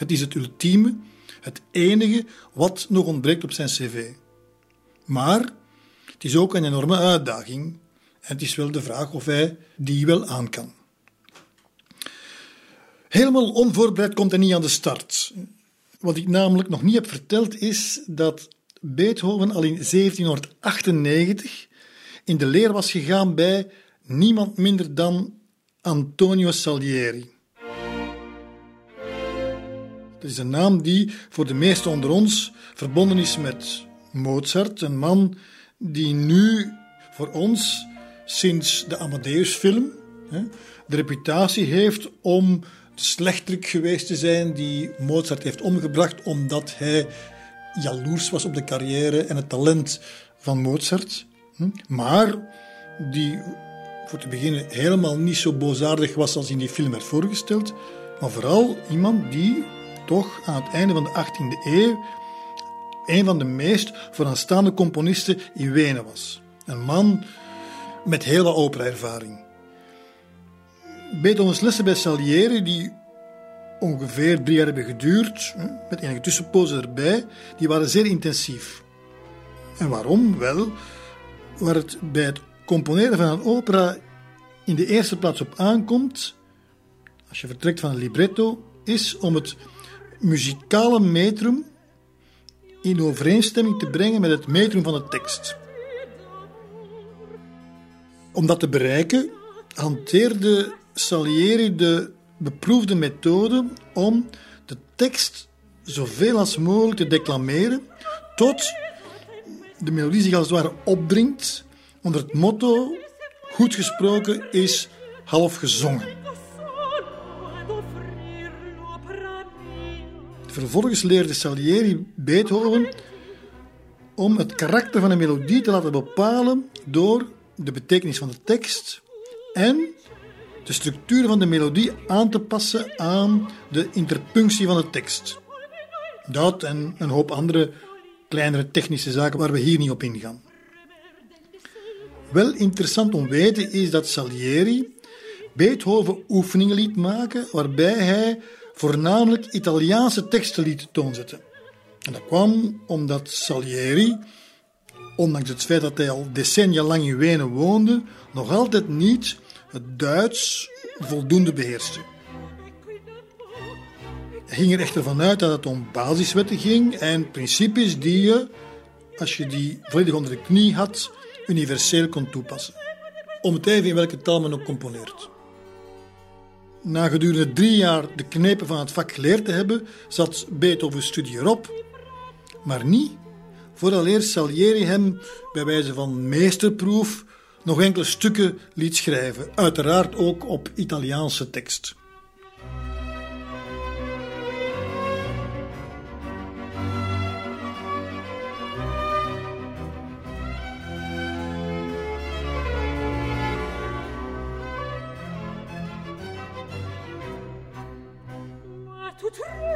Het is het ultieme, het enige wat nog ontbreekt op zijn cv. Maar het is ook een enorme uitdaging en het is wel de vraag of hij die wel aan kan. Helemaal onvoorbereid komt hij niet aan de start. Wat ik namelijk nog niet heb verteld is dat Beethoven al in 1798 in de leer was gegaan bij niemand minder dan Antonio Salieri. Dat is een naam die voor de meesten onder ons verbonden is met Mozart, een man die nu voor ons sinds de Amadeus-film de reputatie heeft om de slechterik geweest te zijn die Mozart heeft omgebracht omdat hij jaloers was op de carrière en het talent van Mozart. Maar die voor te beginnen helemaal niet zo boosaardig was als in die film werd voorgesteld, maar vooral iemand die toch aan het einde van de 18e eeuw een van de meest vooraanstaande componisten in Wenen was. Een man met hele opera-ervaring. Beethovens lessen bij Salieri, die ongeveer drie jaar hebben geduurd, met enige tussenpozen erbij, die waren zeer intensief. En waarom? Wel, waar het bij het componeren van een opera in de eerste plaats op aankomt, als je vertrekt van een libretto, is om het muzikale metrum in overeenstemming te brengen met het metrum van de tekst. Om dat te bereiken hanteerde Salieri de beproefde methode om de tekst zoveel als mogelijk te declameren tot de melodie zich als het ware opdringt onder het motto goed gesproken is half gezongen. Vervolgens leerde Salieri Beethoven om het karakter van een melodie te laten bepalen door de betekenis van de tekst en de structuur van de melodie aan te passen aan de interpunctie van de tekst. Dat en een hoop andere kleinere technische zaken waar we hier niet op ingaan. Wel interessant om weten is dat Salieri Beethoven oefeningen liet maken waarbij hij voornamelijk Italiaanse teksten liet toonzetten. En dat kwam omdat Salieri, ondanks het feit dat hij al decennia lang in Wenen woonde, nog altijd niet het Duits voldoende beheerste. Hij ging er echter vanuit dat het om basiswetten ging en principes die je, als je die volledig onder de knie had, universeel kon toepassen. Om het even in welke taal men ook componeert. Na gedurende drie jaar de knepen van het vak geleerd te hebben, zat Beethoven's studie erop, maar niet vooraleer Salieri hem bij wijze van meesterproef nog enkele stukken liet schrijven, uiteraard ook op Italiaanse tekst. to.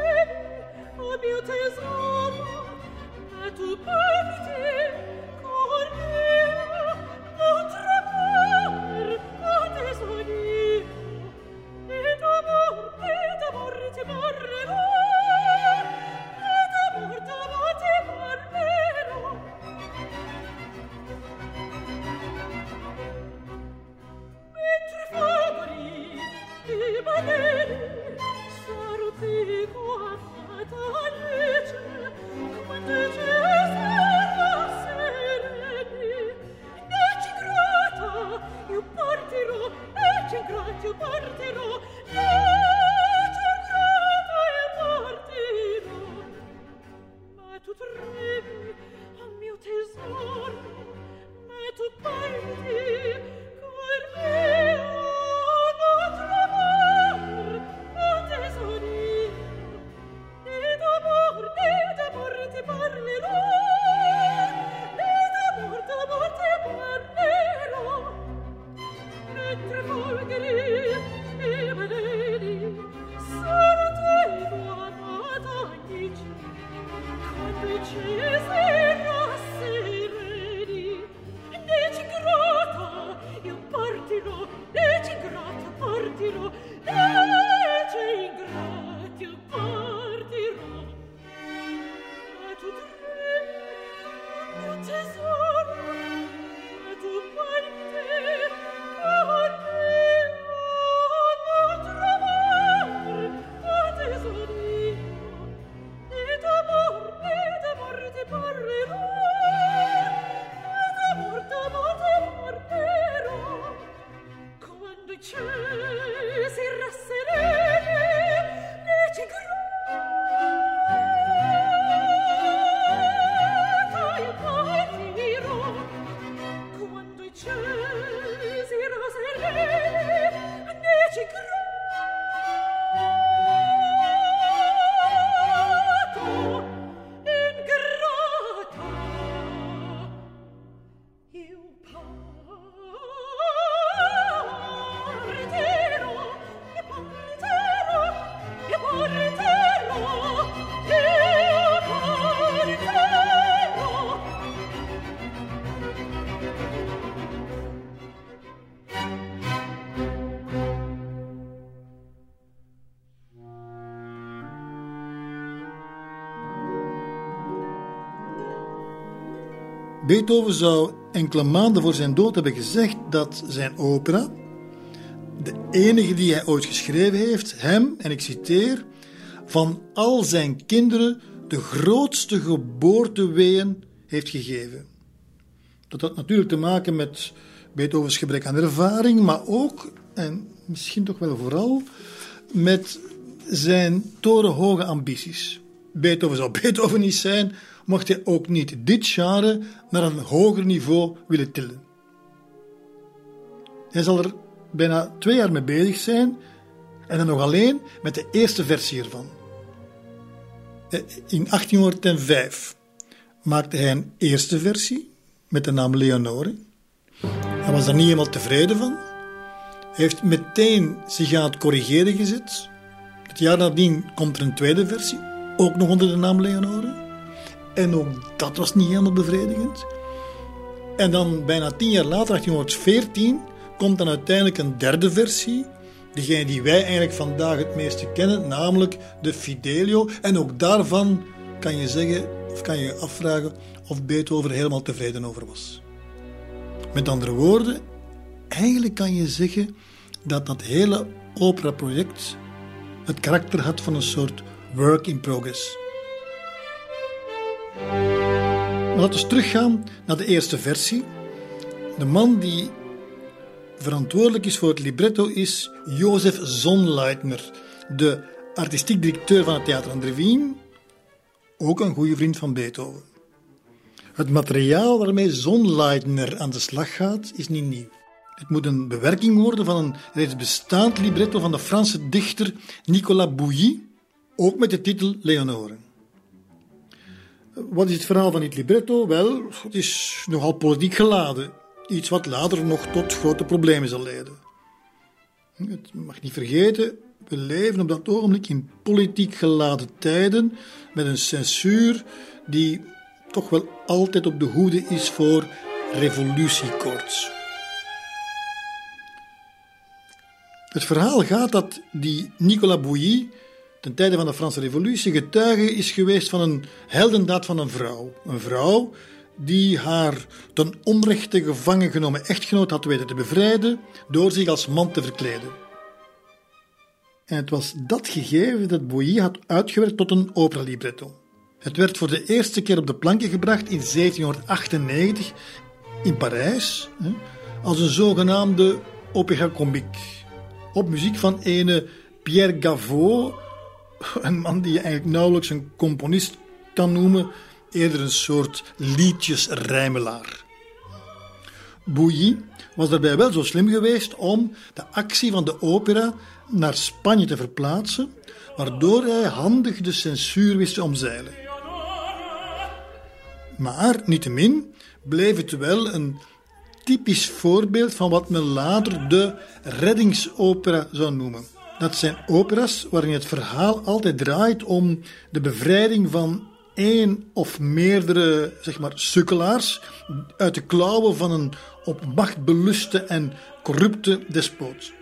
Beethoven zou enkele maanden voor zijn dood hebben gezegd dat zijn opera, de enige die hij ooit geschreven heeft, hem, en ik citeer, van al zijn kinderen de grootste geboorteweeën heeft gegeven. Dat had natuurlijk te maken met Beethovens gebrek aan ervaring, maar ook, en misschien toch wel vooral, met zijn torenhoge ambities. Beethoven zou [LAUGHS] Beethoven niet zijn, mocht hij ook niet dit genre naar een hoger niveau willen tillen. Hij zal er bijna twee jaar mee bezig zijn en dan nog alleen met de eerste versie ervan. Eh, in 1805 maakte hij een eerste versie met de naam Leonore. Hij was daar niet helemaal tevreden van. Hij heeft meteen zich aan het corrigeren gezet. Het jaar nadien komt er een tweede versie, ook nog onder de naam Leonore. En ook dat was niet helemaal bevredigend. En dan bijna tien jaar later, 1814, komt dan uiteindelijk een derde versie. Degene die wij eigenlijk vandaag het meeste kennen, namelijk de Fidelio. En ook daarvan kan je zeggen, of kan je afvragen of Beethoven er helemaal tevreden over was. Met andere woorden, eigenlijk kan je zeggen dat dat hele opera-project het karakter had van een soort work in progress. Laten we teruggaan naar de eerste versie. De man die verantwoordelijk is voor het libretto is Jozef Zonleitner, de artistiek directeur van het Theater aan der Wien, ook een goede vriend van Beethoven. Het materiaal waarmee Zonleitner aan de slag gaat, is niet nieuw. Het moet een bewerking worden van een reeds bestaand libretto van de Franse dichter Nicolas Bouilly, ook met de titel Leonore. Wat is het verhaal van dit libretto? Wel, het is nogal politiek geladen. Iets wat later nog tot grote problemen zal leiden. Het mag niet vergeten, we leven op dat ogenblik in politiek geladen tijden met een censuur die toch wel altijd op de hoede is voor revolutiekoorts. Het verhaal gaat dat die Nicolas Bouilly ten tijde van de Franse Revolutie getuige is geweest van een heldendaad van een vrouw. Een vrouw die haar ten onrechte gevangen genomen echtgenoot had weten te bevrijden door zich als man te verkleden. En het was dat gegeven dat Bouilly had uitgewerkt tot een opera-libretto. Het werd voor de eerste keer op de planken gebracht in 1798 in Parijs als een zogenaamde opera comique. Op muziek van ene Pierre Gavot, een man die je eigenlijk nauwelijks een componist kan noemen, eerder een soort liedjesrijmelaar. Bouilly was daarbij wel zo slim geweest om de actie van de opera naar Spanje te verplaatsen, waardoor hij handig de censuur wist te omzeilen. Maar niettemin bleef het wel een typisch voorbeeld van wat men later de reddingsopera zou noemen. Dat zijn operas waarin het verhaal altijd draait om de bevrijding van één of meerdere zeg maar, sukkelaars uit de klauwen van een op macht beluste en corrupte despoot.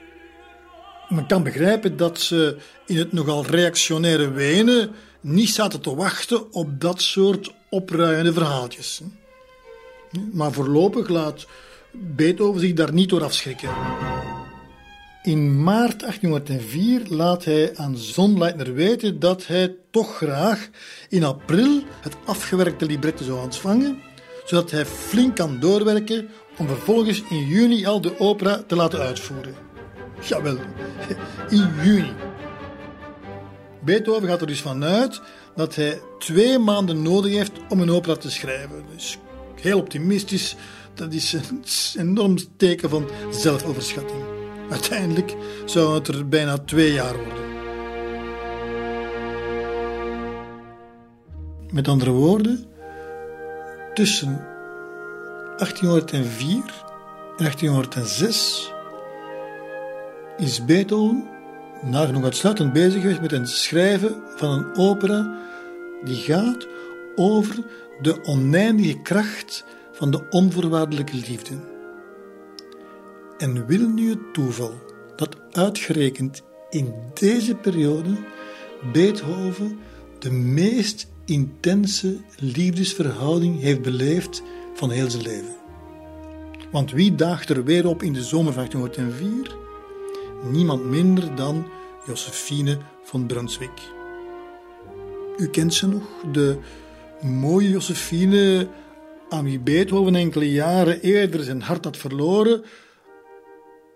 Men kan begrijpen dat ze in het nogal reactionaire Wenen niet zaten te wachten op dat soort opruiende verhaaltjes. Maar voorlopig laat Beethoven zich daar niet door afschrikken. In maart 1804 laat hij aan Zonleitner weten dat hij toch graag in april het afgewerkte libretto zou ontvangen, zodat hij flink kan doorwerken om vervolgens in juni al de opera te laten uitvoeren. Jawel, [LAUGHS] in juni. Beethoven gaat er dus vanuit dat hij twee maanden nodig heeft om een opera te schrijven. Dus heel optimistisch, dat is een [LAUGHS] enorm teken van zelfoverschatting. Uiteindelijk zou het er bijna twee jaar worden. Met andere woorden, tussen 1804 en 1806 is Beethoven nog uitsluitend bezig geweest met het schrijven van een opera die gaat over de oneindige kracht van de onvoorwaardelijke liefde. En wil nu het toeval dat uitgerekend in deze periode Beethoven de meest intense liefdesverhouding heeft beleefd van heel zijn leven. Want wie daagt er weer op in de zomer van 1804? Niemand minder dan Josephine van Brunswick. U kent ze nog, de mooie Josephine aan wie Beethoven enkele jaren eerder zijn hart had verloren,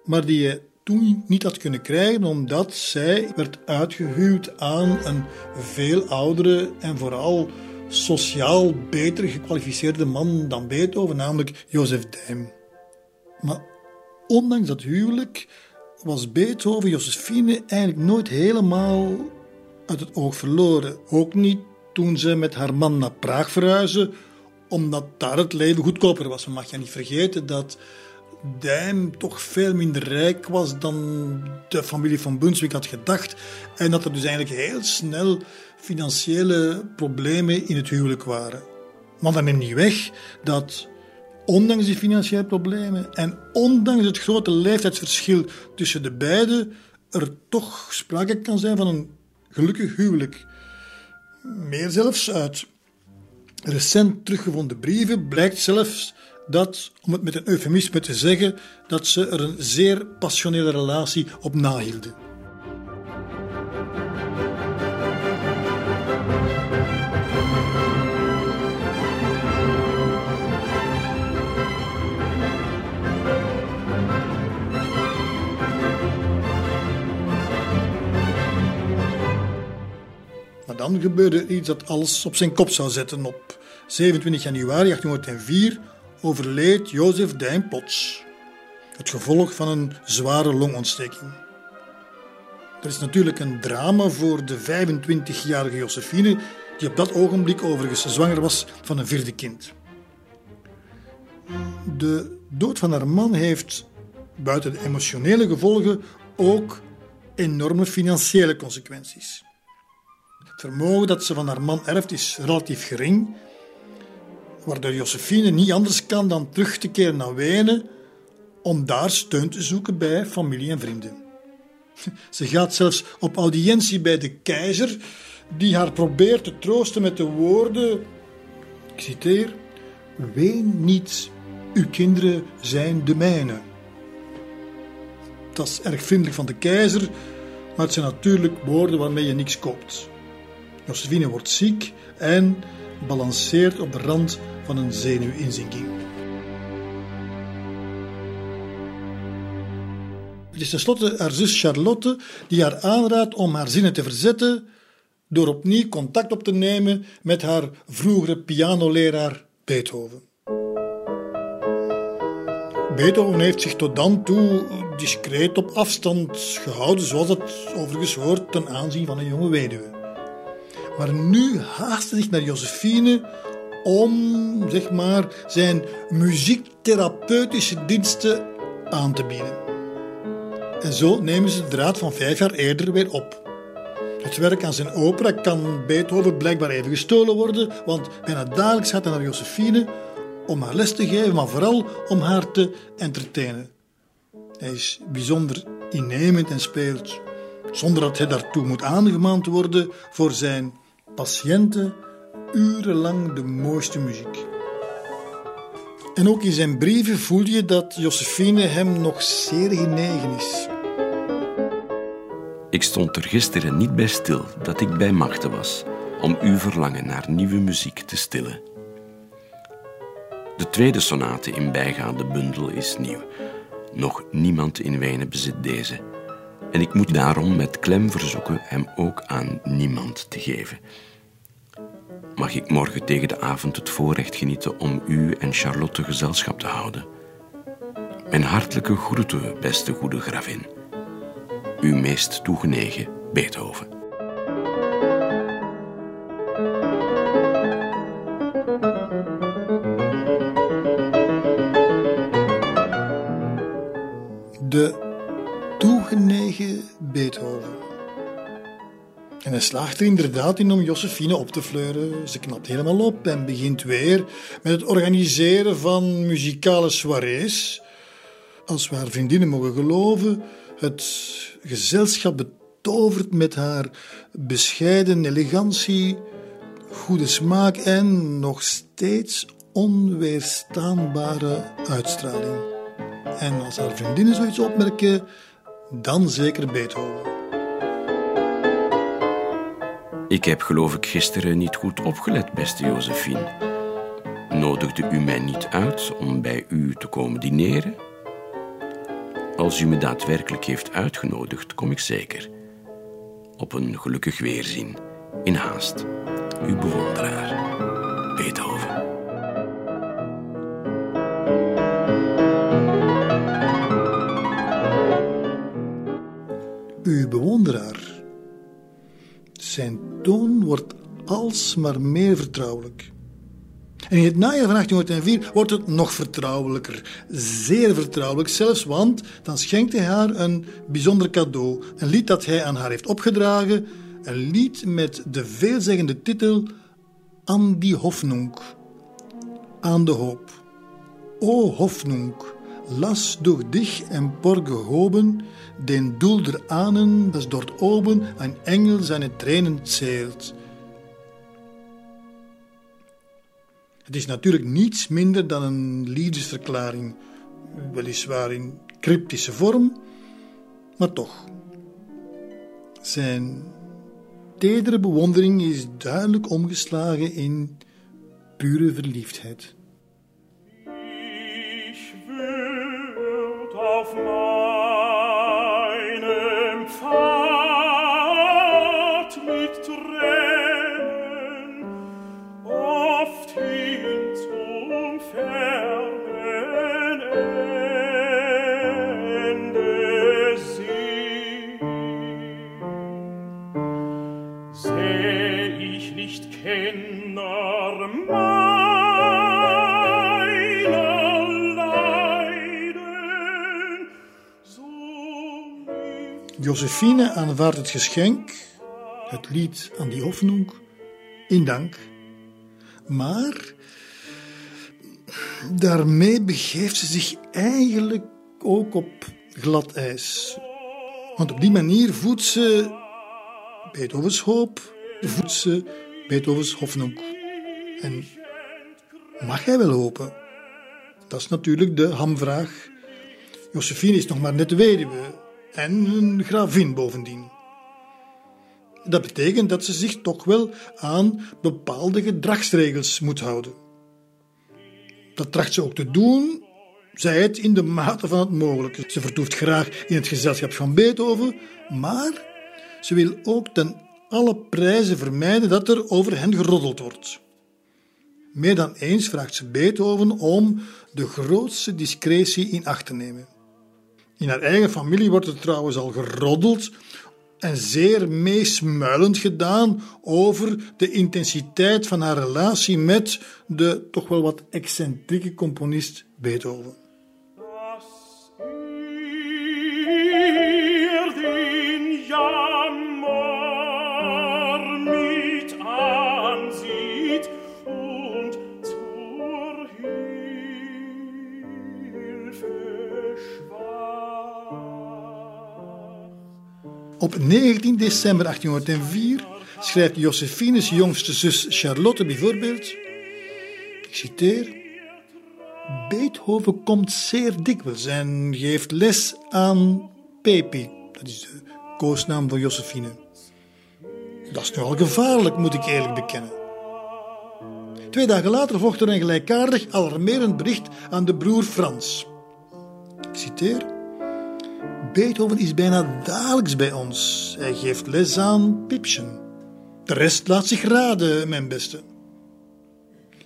maar die je toen niet had kunnen krijgen omdat zij werd uitgehuwd aan een veel oudere en vooral sociaal beter gekwalificeerde man dan Beethoven, namelijk Jozef Dijm. Maar ondanks dat huwelijk was Beethoven Josephine eigenlijk nooit helemaal uit het oog verloren. Ook niet toen ze met haar man naar Praag verhuisde, omdat daar het leven goedkoper was. Maar mag je niet vergeten dat Dijm toch veel minder rijk was dan de familie van Brunswick had gedacht. En dat er dus eigenlijk heel snel financiële problemen in het huwelijk waren. Maar dat neemt niet weg dat ondanks die financiële problemen en ondanks het grote leeftijdsverschil tussen de beiden, er toch sprake kan zijn van een gelukkig huwelijk. Meer zelfs uit recent teruggevonden brieven blijkt zelfs dat, om het met een eufemisme te zeggen, dat ze er een zeer passionele relatie op nahielden. Maar dan gebeurde iets dat alles op zijn kop zou zetten. Op 27 januari 1804 overleed Jozef Dijn plots. Het gevolg van een zware longontsteking. Er is natuurlijk een drama voor de 25-jarige Josephine, die op dat ogenblik overigens zwanger was van een vierde kind. De dood van haar man heeft, buiten de emotionele gevolgen, ook enorme financiële consequenties. Het vermogen dat ze van haar man erft is relatief gering, waardoor Josephine niet anders kan dan terug te keren naar Wenen om daar steun te zoeken bij familie en vrienden. [LAUGHS] Ze gaat zelfs op audiëntie bij de keizer, die haar probeert te troosten met de woorden, ik citeer, Ween niet, uw kinderen zijn de mijne. Dat is erg vriendelijk van de keizer, maar het zijn natuurlijk woorden waarmee je niks koopt. Josephine wordt ziek en balanceert op de rand van een zenuwinzinking. Het is tenslotte haar zus Charlotte die haar aanraadt om haar zinnen te verzetten door opnieuw contact op te nemen met haar vroegere pianoleraar Beethoven. Beethoven heeft zich tot dan toe discreet op afstand gehouden, zoals het overigens hoort ten aanzien van een jonge weduwe. Maar nu haastte zich naar Josephine om zeg maar, zijn muziektherapeutische diensten aan te bieden. En zo nemen ze de draad van vijf jaar eerder weer op. Het werk aan zijn opera kan Beethoven blijkbaar even gestolen worden, want bijna dagelijks gaat hij naar Josephine om haar les te geven, maar vooral om haar te entertainen. Hij is bijzonder innemend en speelt, zonder dat hij daartoe moet aangemaand worden, voor zijn patiënten urenlang de mooiste muziek. En ook in zijn brieven voel je dat Josephine hem nog zeer genegen is. Ik stond er gisteren niet bij stil dat ik bij machten was om uw verlangen naar nieuwe muziek te stillen. De tweede sonate in bijgaande bundel is nieuw. Nog niemand in Wenen bezit deze. En ik moet daarom met klem verzoeken hem ook aan niemand te geven mag ik morgen tegen de avond het voorrecht genieten om u en Charlotte gezelschap te houden. Mijn hartelijke groeten, beste goede gravin. Uw meest toegenegen Beethoven. Slaagt er inderdaad in om Josephine op te fleuren. Ze knapt helemaal op en begint weer met het organiseren van muzikale soirées. Als we haar vriendinnen mogen geloven, het gezelschap betovert met haar bescheiden elegantie, goede smaak en nog steeds onweerstaanbare uitstraling. En als haar vriendinnen zoiets opmerken, dan zeker Beethoven. Ik heb geloof ik gisteren niet goed opgelet, beste Josephine. Nodigde u mij niet uit om bij u te komen dineren? Als u me daadwerkelijk heeft uitgenodigd, kom ik zeker. Op een gelukkig weerzien. In haast. Uw bewonderaar, Beethoven. Uw bewonderaar. Zijn toon wordt alsmaar meer vertrouwelijk. En in het najaar van 1804 wordt het nog vertrouwelijker. Zeer vertrouwelijk zelfs, want dan schenkt hij haar een bijzonder cadeau. Een lied dat hij aan haar heeft opgedragen. Een lied met de veelzeggende titel An die Hoffnung. Aan de hoop. O Hoffnung, las durch dich emporgehoben, den Doel der Ahnen, das dort oben ein Engel seine Tränen zählt. Het is natuurlijk niets minder dan een liefdesverklaring, weliswaar in cryptische vorm, maar toch. Zijn tedere bewondering is duidelijk omgeslagen in pure verliefdheid. Josephine aanvaardt het geschenk, het lied aan die Hofnung, in dank. Maar daarmee begeeft ze zich eigenlijk ook op glad ijs. Want op die manier voedt ze Beethovens hoop, voedt ze Beethovens Hofnung. En mag hij wel hopen? Dat is natuurlijk de hamvraag. Josephine is nog maar net weduwe en een gravin bovendien. Dat betekent dat ze zich toch wel aan bepaalde gedragsregels moet houden. Dat tracht ze ook te doen, zij het in de mate van het mogelijke. Ze vertoeft graag in het gezelschap van Beethoven, maar ze wil ook ten alle prijzen vermijden dat er over hen geroddeld wordt. Meer dan eens vraagt ze Beethoven om de grootste discretie in acht te nemen. In haar eigen familie wordt er trouwens al geroddeld en zeer meesmuilend gedaan over de intensiteit van haar relatie met de toch wel wat excentrieke componist Beethoven. Op 19 december 1804 schrijft Josephines jongste zus Charlotte bijvoorbeeld, ik citeer, Beethoven komt zeer dikwijls en geeft les aan Pepi, dat is de koosnaam van Josephine. Dat is nu al gevaarlijk, moet ik eerlijk bekennen. Twee dagen later volgt er een gelijkaardig alarmerend bericht aan de broer Frans. Ik citeer. Beethoven is bijna dagelijks bij ons. Hij geeft les aan Pipchen. De rest laat zich raden, mijn beste.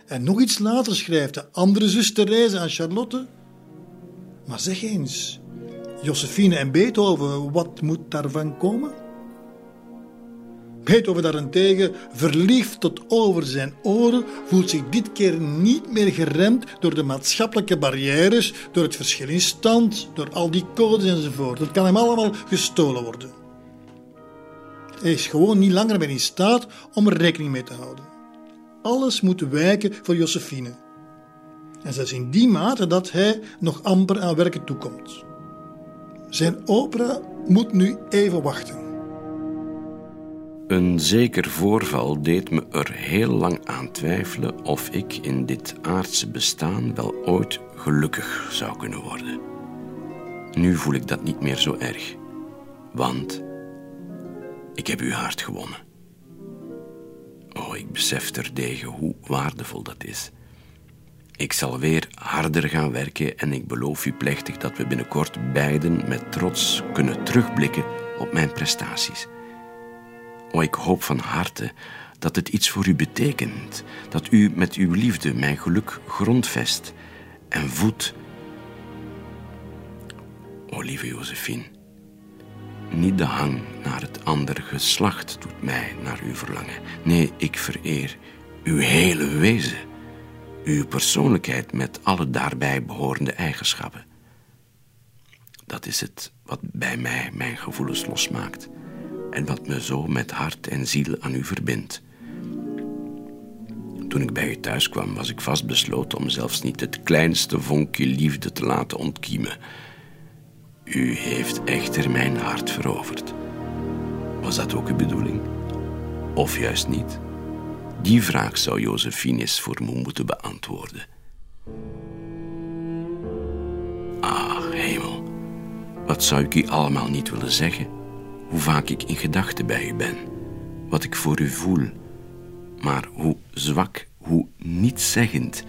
En nog iets later schrijft de andere zus Therese aan Charlotte. Maar zeg eens, Josephine en Beethoven, wat moet daarvan komen? Beethoven daarentegen, verliefd tot over zijn oren, voelt zich dit keer niet meer geremd door de maatschappelijke barrières, door het verschil in stand, door al die codes enzovoort. Dat kan hem allemaal gestolen worden. Hij is gewoon niet langer meer in staat om er rekening mee te houden. Alles moet wijken voor Josephine. En zelfs in die mate dat hij nog amper aan werken toekomt. Zijn opera moet nu even wachten. Een zeker voorval deed me er heel lang aan twijfelen of ik in dit aardse bestaan wel ooit gelukkig zou kunnen worden. Nu voel ik dat niet meer zo erg, want ik heb uw hart gewonnen. Oh, ik besef terdege hoe waardevol dat is. Ik zal weer harder gaan werken en ik beloof u plechtig dat we binnenkort beiden met trots kunnen terugblikken op mijn prestaties. Oh, ik hoop van harte dat het iets voor u betekent, dat u met uw liefde mijn geluk grondvest en voedt. O lieve Josephine, niet de hang naar het andere geslacht doet mij naar u verlangen. Nee, ik vereer uw hele wezen, uw persoonlijkheid met alle daarbij behorende eigenschappen. Dat is het wat bij mij mijn gevoelens losmaakt en wat me zo met hart en ziel aan u verbindt. Toen ik bij u thuis kwam, was ik vastbesloten om zelfs niet het kleinste vonkje liefde te laten ontkiemen. U heeft echter mijn hart veroverd. Was dat ook uw bedoeling? Of juist niet? Die vraag zou Josephine eens voor me moeten beantwoorden. Ah, hemel. Wat zou ik u allemaal niet willen zeggen? Hoe vaak ik in gedachten bij u ben. Wat ik voor u voel. Maar hoe zwak, hoe nietszeggend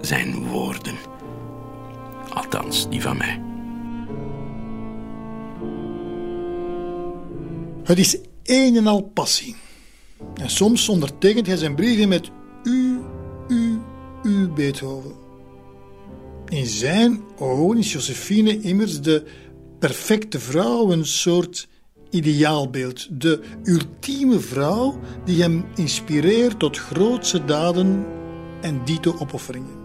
zijn woorden. Althans, die van mij. Het is een en al passie. En soms ondertekent hij zijn brieven met u, u, u, Beethoven. In zijn ogen is Josephine immers de perfecte vrouw, een soort ideaalbeeld. De ultieme vrouw die hem inspireert tot grootse daden en dito opofferingen.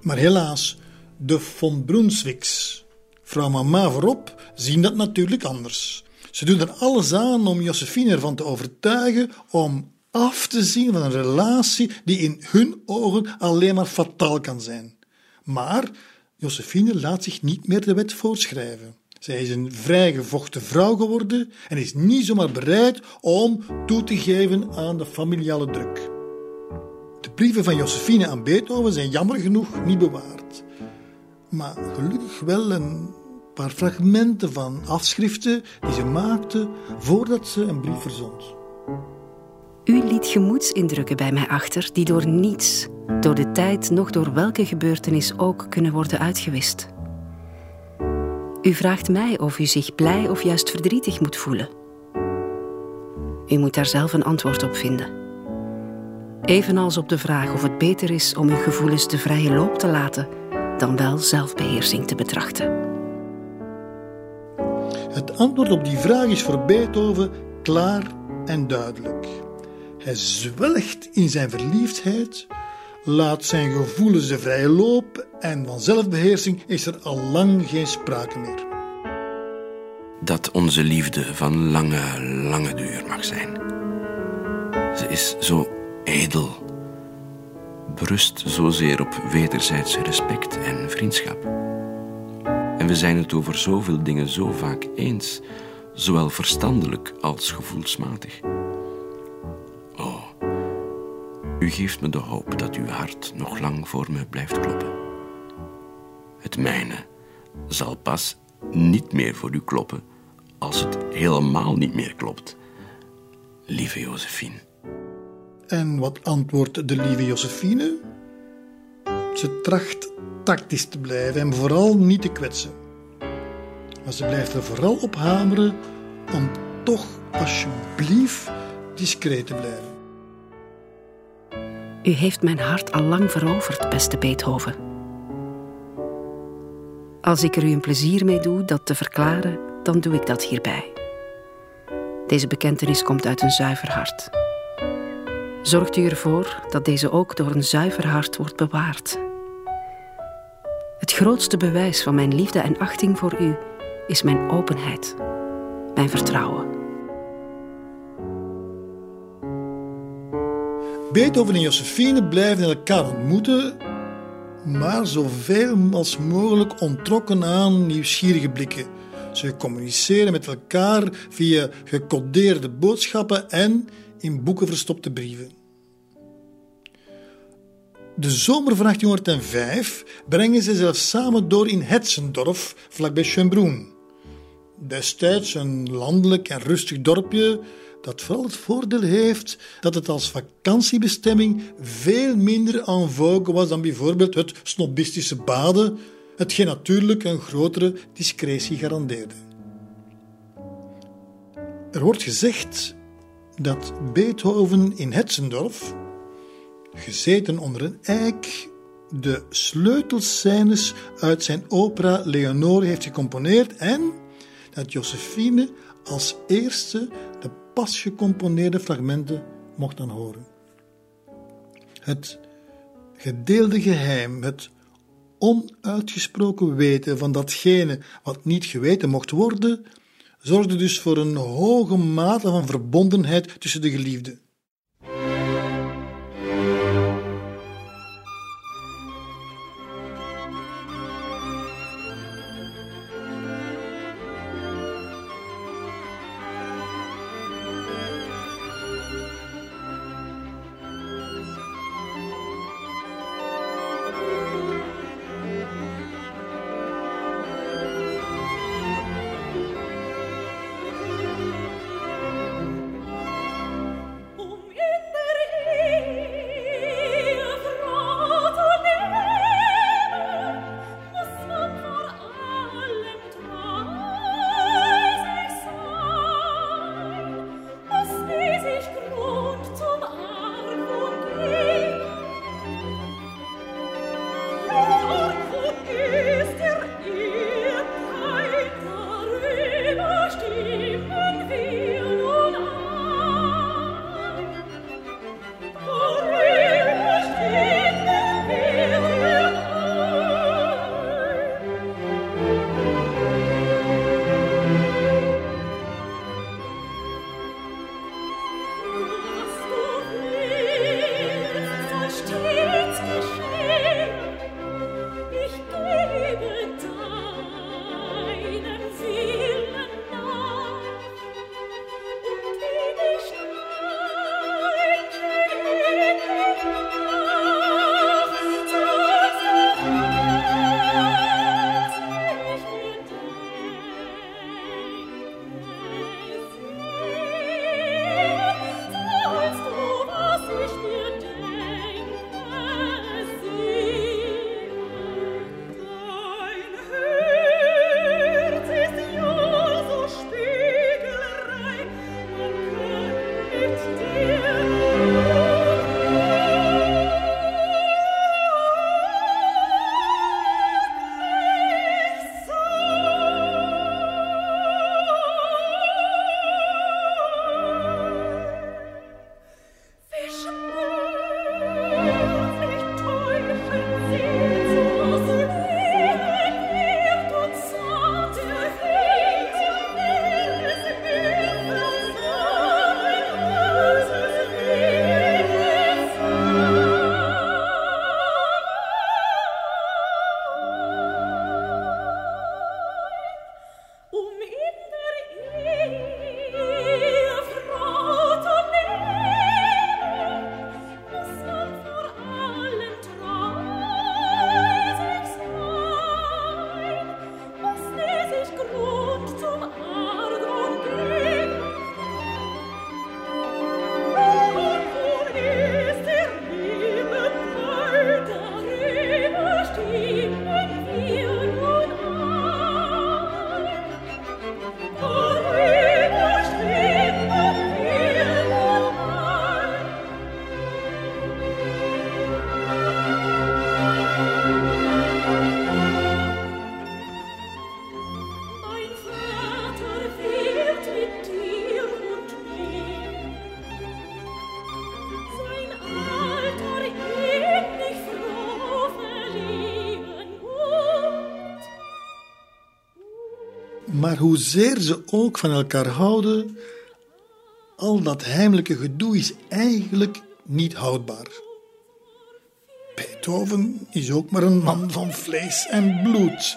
Maar helaas, de von Brunswicks, vrouw mama voorop, zien dat natuurlijk anders. Ze doen er alles aan om Josephine ervan te overtuigen om af te zien van een relatie die in hun ogen alleen maar fataal kan zijn. Maar Josephine laat zich niet meer de wet voorschrijven. Zij is een vrijgevochten vrouw geworden en is niet zomaar bereid om toe te geven aan de familiale druk. De brieven van Josephine aan Beethoven zijn jammer genoeg niet bewaard. Maar gelukkig wel een paar fragmenten van afschriften die ze maakte voordat ze een brief verzond. U liet gemoedsindrukken bij mij achter die door niets, door de tijd, nog door welke gebeurtenis ook kunnen worden uitgewist. U vraagt mij of u zich blij of juist verdrietig moet voelen. U moet daar zelf een antwoord op vinden. Evenals op de vraag of het beter is om uw gevoelens de vrije loop te laten dan wel zelfbeheersing te betrachten. Het antwoord op die vraag is voor Beethoven klaar en duidelijk. Hij zwelgt in zijn verliefdheid, laat zijn gevoelens de vrije loop en van zelfbeheersing is er al lang geen sprake meer. Dat onze liefde van lange, lange duur mag zijn. Ze is zo edel, berust zozeer op wederzijds respect en vriendschap. En we zijn het over zoveel dingen zo vaak eens, zowel verstandelijk als gevoelsmatig. U geeft me de hoop dat uw hart nog lang voor me blijft kloppen. Het mijne zal pas niet meer voor u kloppen als het helemaal niet meer klopt. Lieve Josephine. En wat antwoordt de lieve Josephine? Ze tracht tactisch te blijven en vooral niet te kwetsen. Maar ze blijft er vooral op hameren om toch alsjeblieft discreet te blijven. U heeft mijn hart al lang veroverd, beste Beethoven. Als ik er u een plezier mee doe dat te verklaren, dan doe ik dat hierbij. Deze bekentenis komt uit een zuiver hart. Zorgt u ervoor dat deze ook door een zuiver hart wordt bewaard. Het grootste bewijs van mijn liefde en achting voor u is mijn openheid, mijn vertrouwen. Beethoven en Josephine blijven elkaar ontmoeten, maar zoveel als mogelijk ontrokken aan nieuwsgierige blikken. Ze communiceren met elkaar via gecodeerde boodschappen en in boeken verstopte brieven. De zomer van 1805 brengen ze zelfs samen door in Hetzendorf, vlakbij Schönbrunn. Destijds een landelijk en rustig dorpje dat vooral het voordeel heeft dat het als vakantiebestemming veel minder en vogue was dan bijvoorbeeld het snobistische baden, hetgeen natuurlijk een grotere discretie garandeerde. Er wordt gezegd dat Beethoven in Hetzendorf, gezeten onder een eik, de sleutelscènes uit zijn opera Leonore heeft gecomponeerd en dat Josephine als eerste pas gecomponeerde fragmenten mocht aanhoren. Het gedeelde geheim, het onuitgesproken weten van datgene wat niet geweten mocht worden, zorgde dus voor een hoge mate van verbondenheid tussen de geliefden. Maar hoezeer ze ook van elkaar houden, al dat heimelijke gedoe is eigenlijk niet houdbaar. Beethoven is ook maar een man van vlees en bloed.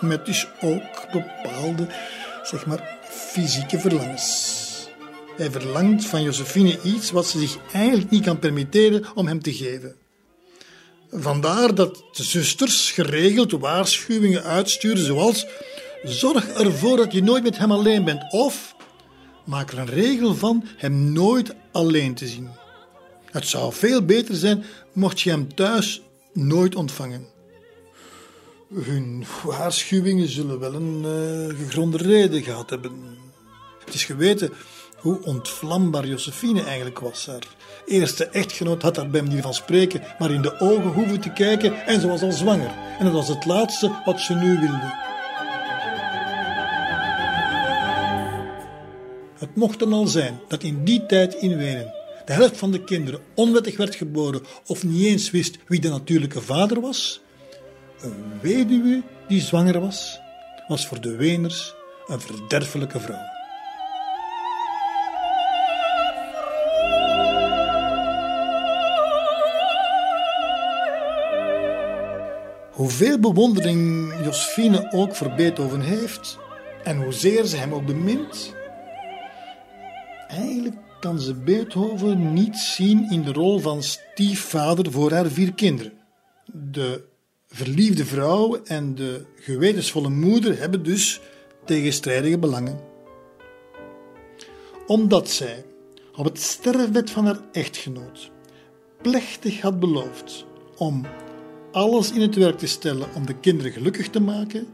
met dus ook bepaalde, zeg maar, fysieke verlangens. Hij verlangt van Josephine iets wat ze zich eigenlijk niet kan permitteren om hem te geven. Vandaar dat de zusters geregeld waarschuwingen uitsturen zoals zorg ervoor dat je nooit met hem alleen bent of maak er een regel van hem nooit alleen te zien. Het zou veel beter zijn mocht je hem thuis nooit ontvangen. Hun waarschuwingen zullen wel een uh, gegronde reden gehad hebben. Het is geweten hoe ontvlambaar Josephine eigenlijk was. Haar eerste echtgenoot had daar bij manier van spreken maar in de ogen hoeven te kijken en ze was al zwanger. En dat was het laatste wat ze nu wilde. Het mocht dan al zijn dat in die tijd in Wenen de helft van de kinderen onwettig werd geboren of niet eens wist wie de natuurlijke vader was. Een weduwe die zwanger was, was voor de Weners een verderfelijke vrouw. Hoeveel bewondering Josephine ook voor Beethoven heeft en hoezeer ze hem ook bemint, eigenlijk kan ze Beethoven niet zien in de rol van stiefvader voor haar vier kinderen. De verliefde vrouw en de gewetensvolle moeder hebben dus tegenstrijdige belangen. Omdat zij op het sterfbed van haar echtgenoot plechtig had beloofd om alles in het werk te stellen om de kinderen gelukkig te maken,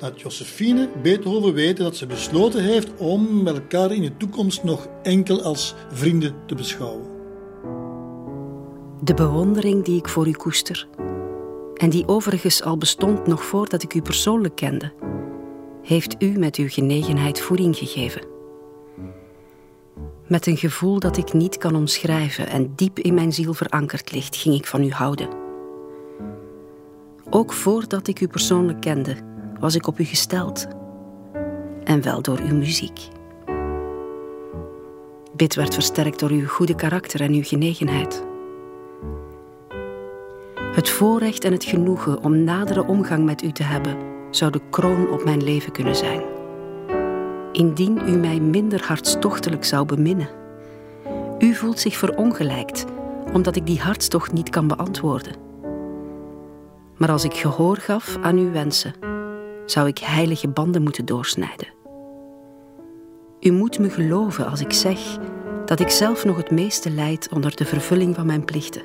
laat Josephine Beethoven weten dat ze besloten heeft om elkaar in de toekomst nog enkel als vrienden te beschouwen. De bewondering die ik voor u koester, en die overigens al bestond nog voordat ik u persoonlijk kende, heeft u met uw genegenheid voeding gegeven. Met een gevoel dat ik niet kan omschrijven en diep in mijn ziel verankerd ligt, ging ik van u houden. Ook voordat ik u persoonlijk kende, was ik op u gesteld. En wel door uw muziek. Dit werd versterkt door uw goede karakter en uw genegenheid. Het voorrecht en het genoegen om nadere omgang met u te hebben, zou de kroon op mijn leven kunnen zijn. Indien u mij minder hartstochtelijk zou beminnen. U voelt zich verongelijkt, omdat ik die hartstocht niet kan beantwoorden. Maar als ik gehoor gaf aan uw wensen, zou ik heilige banden moeten doorsnijden. U moet me geloven als ik zeg dat ik zelf nog het meeste lijd onder de vervulling van mijn plichten.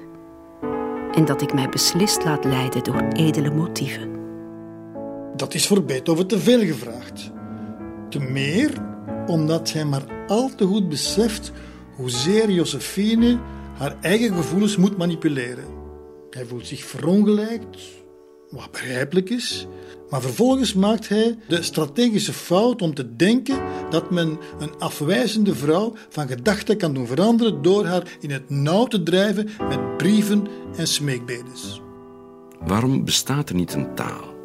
En dat ik mij beslist laat leiden door edele motieven. Dat is voor Beethoven te veel gevraagd. Te meer omdat hij maar al te goed beseft hoezeer Josephine haar eigen gevoelens moet manipuleren. Hij voelt zich verongelijkt, wat begrijpelijk is. Maar vervolgens maakt hij de strategische fout om te denken dat men een afwijzende vrouw van gedachten kan doen veranderen door haar in het nauw te drijven met brieven en smeekbedes. Waarom bestaat er niet een taal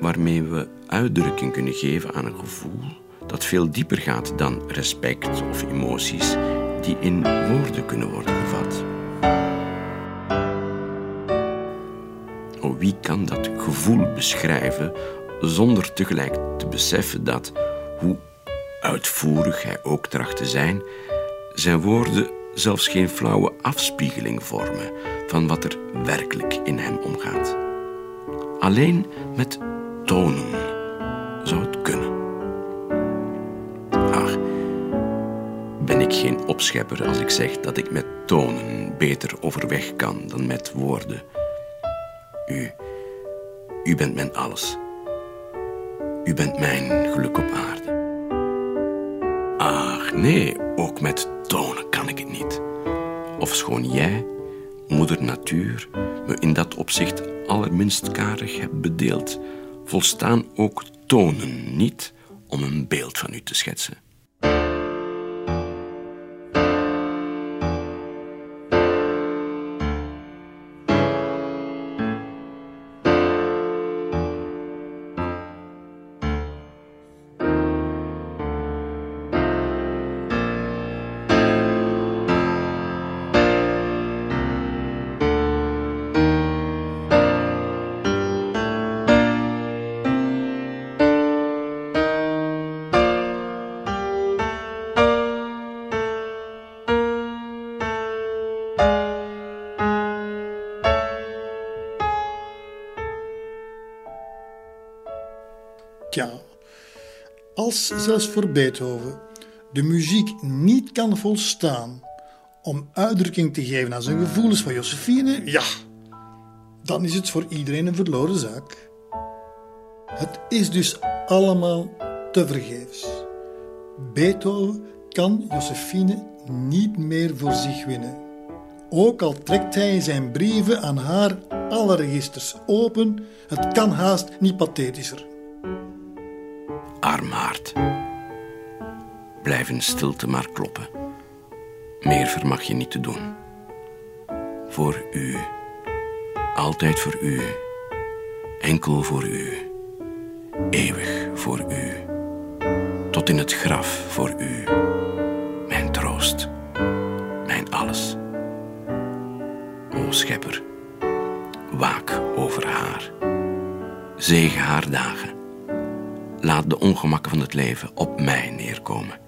waarmee we uitdrukking kunnen geven aan een gevoel dat veel dieper gaat dan respect of emoties die in woorden kunnen worden gevat? Wie kan dat gevoel beschrijven zonder tegelijk te beseffen dat, hoe uitvoerig hij ook tracht te zijn, zijn woorden zelfs geen flauwe afspiegeling vormen van wat er werkelijk in hem omgaat. Alleen met tonen zou het kunnen. Ach, ben ik geen opschepper als ik zeg dat ik met tonen beter overweg kan dan met woorden. U, u bent mijn alles. U bent mijn geluk op aarde. Ach nee, ook met tonen kan ik het niet. Ofschoon jij, moeder natuur, me in dat opzicht allerminst karig hebt bedeeld, volstaan ook tonen niet om een beeld van u te schetsen. Als zelfs voor Beethoven de muziek niet kan volstaan om uitdrukking te geven aan zijn gevoelens van Josephine, ja, dan is het voor iedereen een verloren zaak. Het is dus allemaal te vergeefs. Beethoven kan Josephine niet meer voor zich winnen. Ook al trekt hij in zijn brieven aan haar alle registers open, het kan haast niet pathetischer. Arm hart. Blijf in stilte maar kloppen. Meer vermag je niet te doen. Voor u. Altijd voor u. Enkel voor u. Eeuwig voor u. Tot in het graf voor u. Mijn troost. Mijn alles. O schepper, waak over haar. Zegen haar dagen. Laat de ongemakken van het leven op mij neerkomen.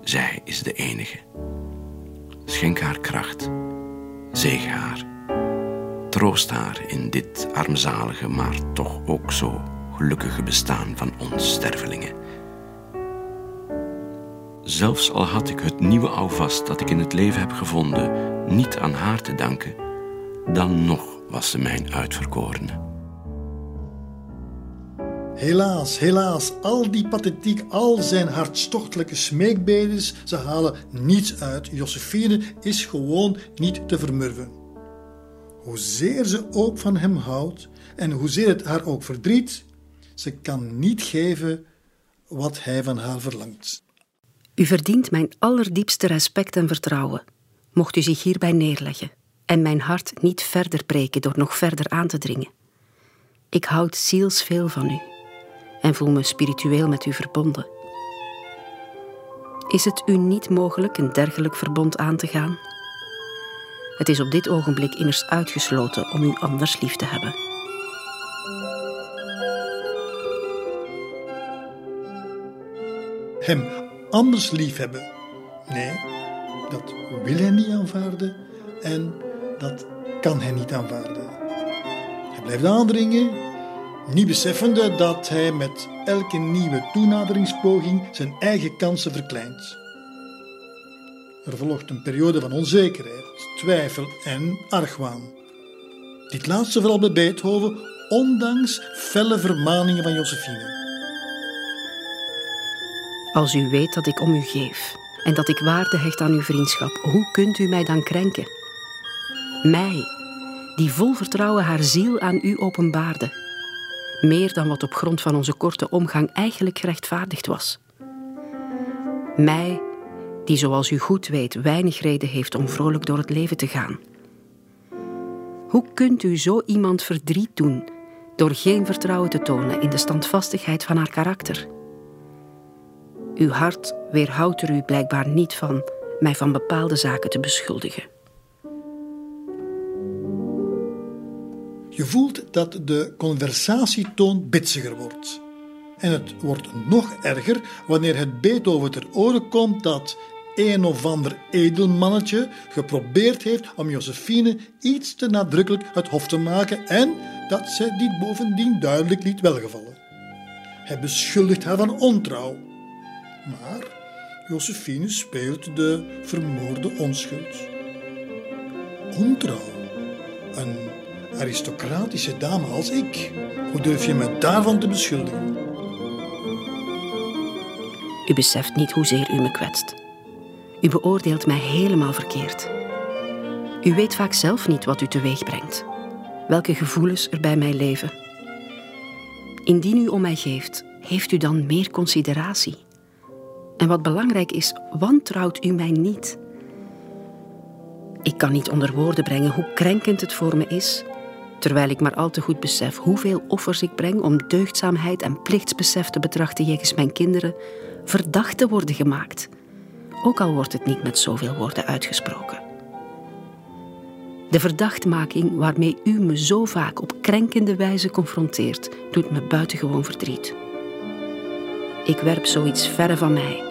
Zij is de enige. Schenk haar kracht. Zegen haar. Troost haar in dit armzalige, maar toch ook zo gelukkige bestaan van ons stervelingen. Zelfs al had ik het nieuwe alvast dat ik in het leven heb gevonden niet aan haar te danken, dan nog was ze mijn uitverkorene. Helaas, helaas, al die pathetiek, al zijn hartstochtelijke smeekbedes, ze halen niets uit. Josephine is gewoon niet te vermurven. Hoezeer ze ook van hem houdt en hoezeer het haar ook verdriet, ze kan niet geven wat hij van haar verlangt. U verdient mijn allerdiepste respect en vertrouwen. Mocht u zich hierbij neerleggen en mijn hart niet verder breken door nog verder aan te dringen. Ik houd zielsveel van u en voel me spiritueel met u verbonden. Is het u niet mogelijk een dergelijk verbond aan te gaan? Het is op dit ogenblik immers uitgesloten om u anders lief te hebben. Hem anders liefhebben. Nee, dat wil hij niet aanvaarden en dat kan hij niet aanvaarden. Hij blijft aandringen, niet beseffende dat hij met elke nieuwe toenaderingspoging zijn eigen kansen verkleint. Er volgt een periode van onzekerheid, twijfel en argwaan. Dit laatste vooral bij Beethoven, ondanks felle vermaningen van Josephine. Als u weet dat ik om u geef en dat ik waarde hecht aan uw vriendschap, hoe kunt u mij dan krenken? Mij, die vol vertrouwen haar ziel aan u openbaarde. Meer dan wat op grond van onze korte omgang eigenlijk gerechtvaardigd was. Mij, die zoals u goed weet weinig reden heeft om vrolijk door het leven te gaan. Hoe kunt u zo iemand verdriet doen door geen vertrouwen te tonen in de standvastigheid van haar karakter? Uw hart weerhoudt er u blijkbaar niet van mij van bepaalde zaken te beschuldigen. Je voelt dat de conversatietoon bitsiger wordt. En het wordt nog erger wanneer het Beethoven ter oren komt dat een of ander edelmannetje geprobeerd heeft om Josephine iets te nadrukkelijk het hof te maken en dat zij dit bovendien duidelijk liet welgevallen. Hij beschuldigt haar van ontrouw. Maar Josephine speelt de vermoorde onschuld. Ontrouw? Een aristocratische dame als ik. Hoe durf je me daarvan te beschuldigen? U beseft niet hoezeer u me kwetst. U beoordeelt mij helemaal verkeerd. U weet vaak zelf niet wat u teweeg brengt, welke gevoelens er bij mij leven. Indien u om mij geeft, heeft u dan meer consideratie. En wat belangrijk is, wantrouwt u mij niet. Ik kan niet onder woorden brengen hoe krenkend het voor me is, terwijl ik maar al te goed besef hoeveel offers ik breng om deugdzaamheid en plichtsbesef te betrachten jegens mijn kinderen, verdacht te worden gemaakt, ook al wordt het niet met zoveel woorden uitgesproken. De verdachtmaking waarmee u me zo vaak op krenkende wijze confronteert, doet me buitengewoon verdriet. Ik werp zoiets verre van mij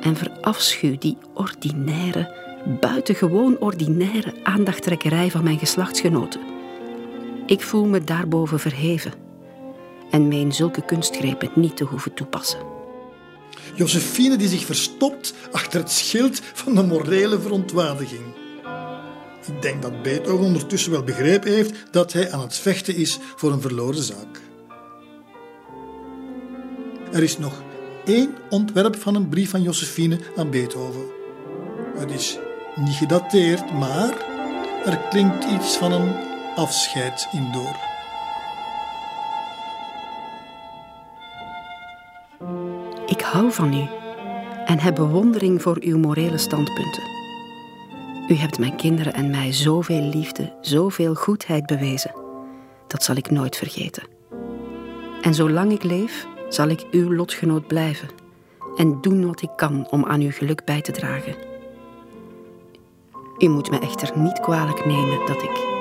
en verafschuw die ordinaire, buitengewoon ordinaire aandachttrekkerij van mijn geslachtsgenoten. Ik voel me daarboven verheven en mij in zulke kunstgrepen niet te hoeven toepassen. Josephine die zich verstopt achter het schild van de morele verontwaardiging. Ik denk dat Beethoven ondertussen wel begrepen heeft dat hij aan het vechten is voor een verloren zaak. Er is nog één ontwerp van een brief van Josephine aan Beethoven. Het is niet gedateerd, maar er klinkt iets van een afscheid in door. Ik hou van u en heb bewondering voor uw morele standpunten. U hebt mijn kinderen en mij zoveel liefde, zoveel goedheid bewezen. Dat zal ik nooit vergeten. En zolang ik leef, zal ik uw lotgenoot blijven en doen wat ik kan om aan uw geluk bij te dragen. U moet me echter niet kwalijk nemen dat ik.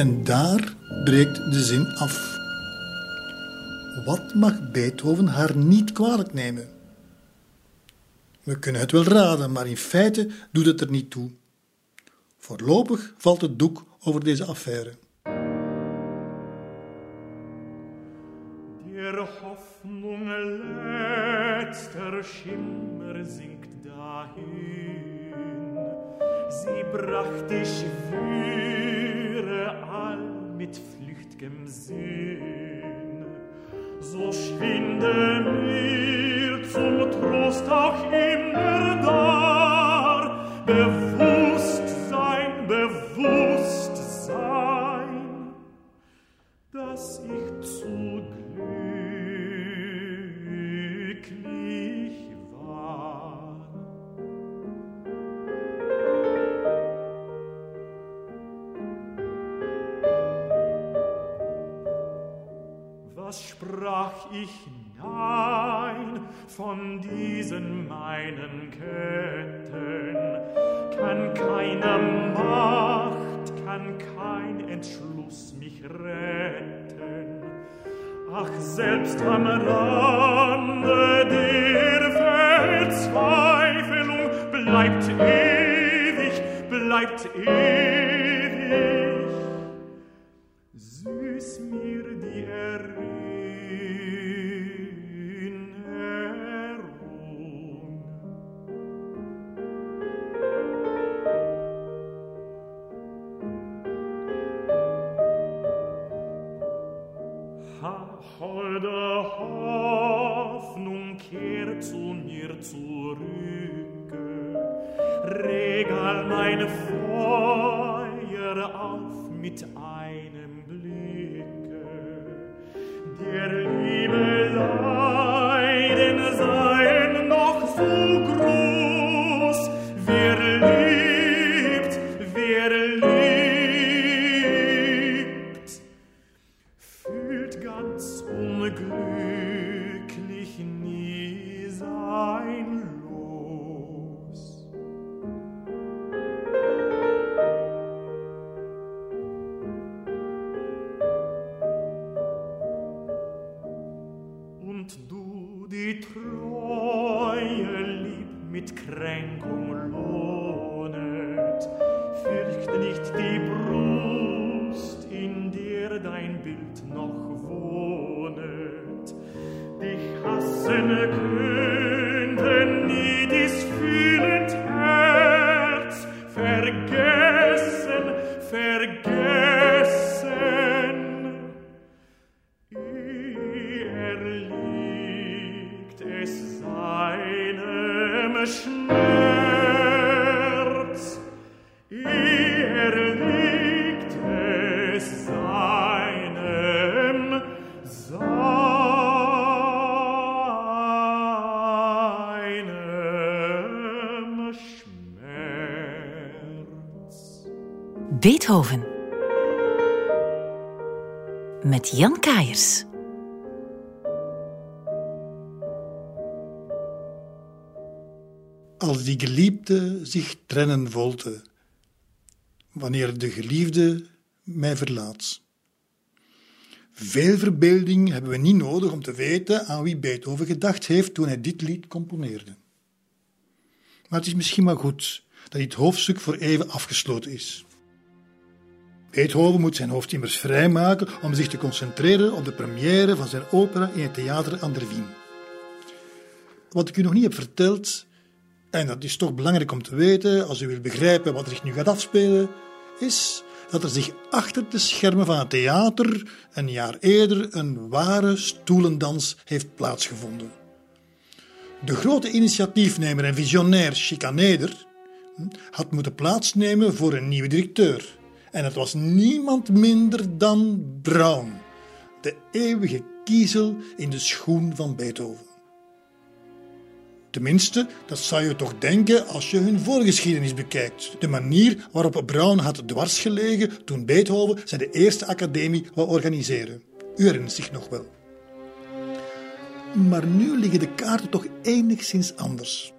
En daar breekt de zin af. Wat mag Beethoven haar niet kwalijk nemen? We kunnen het wel raden, maar in feite doet het er niet toe. Voorlopig valt het doek over deze affaire. Der Hoffnung letzter Schimmer sinkt dahin. Sie bracht die All mit flüchtigem Sinn. So schwinde mir zum Trost auch immer dar. Bewusstsein, Bewusstsein, dass ich zu glücklich Was sprach ich nein von diesen meinen Ketten? Kann keine Macht, kann kein Entschluss mich retten. Ach, selbst am Rande der Verzweiflung bleibt ewig, bleibt ewig süß mir die Erinnerung. Holde Hoffnung, kehr zu mir zurücke. Regal mein Feuer auf mit einem Beethoven. Met Jan Kaiers. Als die geliefde zich trennen volte, wanneer de geliefde mij verlaat. Veel verbeelding hebben we niet nodig om te weten aan wie Beethoven gedacht heeft toen hij dit lied componeerde. Maar het is misschien maar goed dat dit hoofdstuk voor even afgesloten is. Beethoven moet zijn hoofd immers vrijmaken om zich te concentreren op de première van zijn opera in het theater aan der Wien. Wat ik u nog niet heb verteld, en dat is toch belangrijk om te weten als u wilt begrijpen wat er zich nu gaat afspelen, is dat er zich achter de schermen van het theater een jaar eerder een ware stoelendans heeft plaatsgevonden. De grote initiatiefnemer en visionair Chicaneder had moeten plaatsnemen voor een nieuwe directeur. En het was niemand minder dan Brown, de eeuwige kiezel in de schoen van Beethoven. Tenminste, dat zou je toch denken als je hun voorgeschiedenis bekijkt. De manier waarop Brown had dwars gelegen toen Beethoven zijn eerste academie wou organiseren. U herinnert zich nog wel. Maar nu liggen de kaarten toch enigszins anders.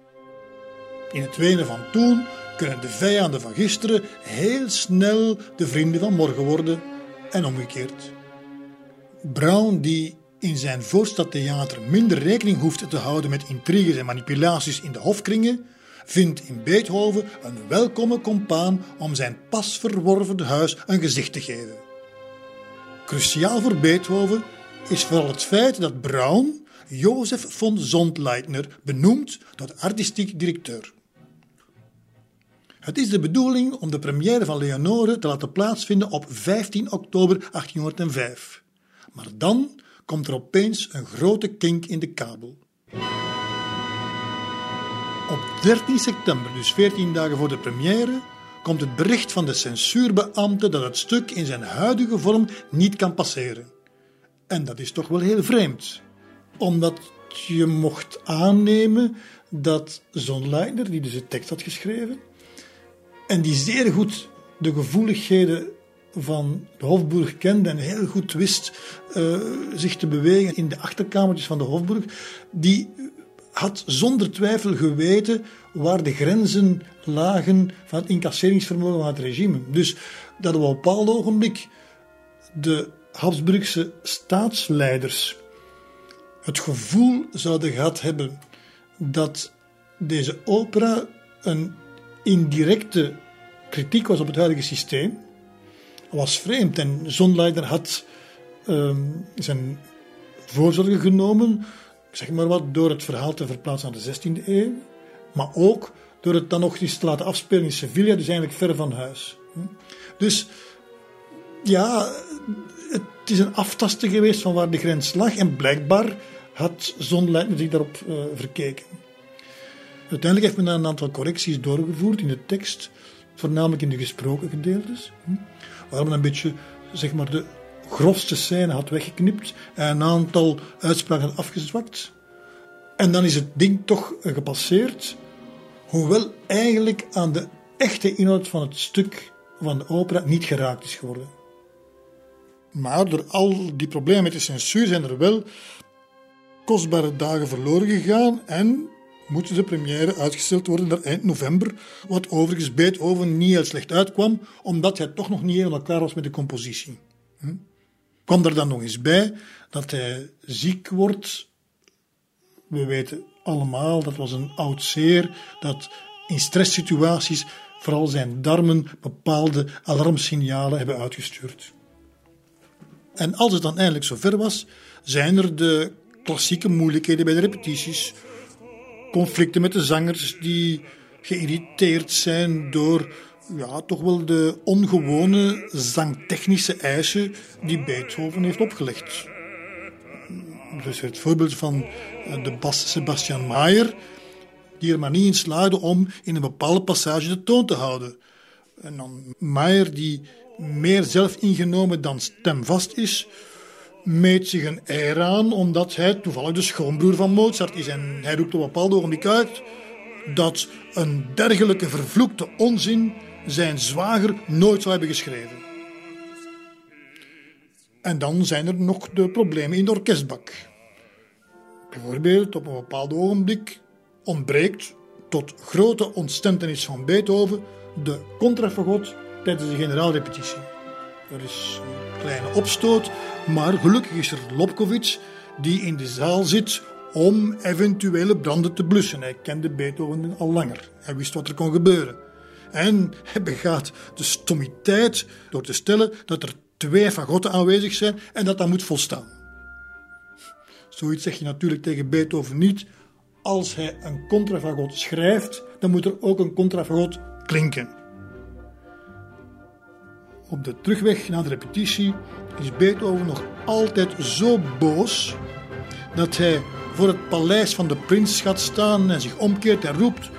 In het wenen van toen kunnen de vijanden van gisteren heel snel de vrienden van morgen worden en omgekeerd. Brown, die in zijn voorstadtheater minder rekening hoeft te houden met intriges en manipulaties in de hofkringen, vindt in Beethoven een welkome compaan om zijn pas verworven huis een gezicht te geven. Cruciaal voor Beethoven is vooral het feit dat Braun Jozef von Zondleitner benoemt tot artistiek directeur. Het is de bedoeling om de première van Leonore te laten plaatsvinden op 15 oktober 1805. Maar dan komt er opeens een grote kink in de kabel. Op 13 september, dus 14 dagen voor de première, komt het bericht van de censuurbeambte dat het stuk in zijn huidige vorm niet kan passeren. En dat is toch wel heel vreemd, omdat je mocht aannemen dat Zo'n Leitner, die dus de tekst had geschreven, en die zeer goed de gevoeligheden van de Hofburg kende en heel goed wist uh, zich te bewegen in de achterkamertjes van de Hofburg, die had zonder twijfel geweten waar de grenzen lagen van het incasseringsvermogen van het regime. Dus dat op een bepaald ogenblik de Habsburgse staatsleiders het gevoel zouden gehad hebben dat deze opera een indirecte kritiek was op het huidige systeem, was vreemd. En Zonleider had um, zijn voorzorgen genomen, zeg maar wat, door het verhaal te verplaatsen naar de 16e eeuw, maar ook door het dan nog eens te laten afspelen in Sevilla, dus eigenlijk ver van huis. Dus ja, het is een aftasten geweest van waar de grens lag en blijkbaar had Zonleider zich daarop uh, verkeken. Uiteindelijk heeft men een aantal correcties doorgevoerd in de tekst, voornamelijk in de gesproken gedeeltes, waar men een beetje zeg maar, de grofste scène had weggeknipt en een aantal uitspraken afgezwakt. En dan is het ding toch gepasseerd, hoewel eigenlijk aan de echte inhoud van het stuk van de opera niet geraakt is geworden. Maar door al die problemen met de censuur zijn er wel kostbare dagen verloren gegaan en moet de première uitgesteld worden naar eind november, wat overigens Beethoven niet heel slecht uitkwam, omdat hij toch nog niet helemaal klaar was met de compositie. Hm? Kwam er dan nog eens bij dat hij ziek wordt. We weten allemaal, dat was een oud zeer, dat in stresssituaties vooral zijn darmen bepaalde alarmsignalen hebben uitgestuurd. En als het dan eindelijk zover was, zijn er de klassieke moeilijkheden bij de repetities, conflicten met de zangers die geïrriteerd zijn door ja, toch wel de ongewone zangtechnische eisen die Beethoven heeft opgelegd. Dus het voorbeeld van de bas Sebastian Mayer, die er maar niet in slaagde om in een bepaalde passage de toon te houden. En dan Mayer, die meer zelfingenomen dan stemvast is, meet zich een eer aan omdat hij toevallig de schoonbroer van Mozart is. En hij roept op een bepaald ogenblik uit dat een dergelijke vervloekte onzin zijn zwager nooit zou hebben geschreven. En dan zijn er nog de problemen in de orkestbak. Bijvoorbeeld op een bepaald ogenblik ontbreekt, tot grote ontstentenis van Beethoven, de contrafagot tijdens de generaalrepetitie. Er is kleine opstoot, maar gelukkig is er Lobkowitz die in de zaal zit om eventuele branden te blussen. Hij kende Beethoven al langer. Hij wist wat er kon gebeuren. En hij begaat de stommiteit door te stellen dat er twee fagotten aanwezig zijn en dat dat moet volstaan. Zoiets zeg je natuurlijk tegen Beethoven niet. Als hij een contrafagot schrijft, dan moet er ook een contrafagot klinken. Op de terugweg naar de repetitie is Beethoven nog altijd zo boos dat hij voor het paleis van de prins gaat staan en zich omkeert en roept: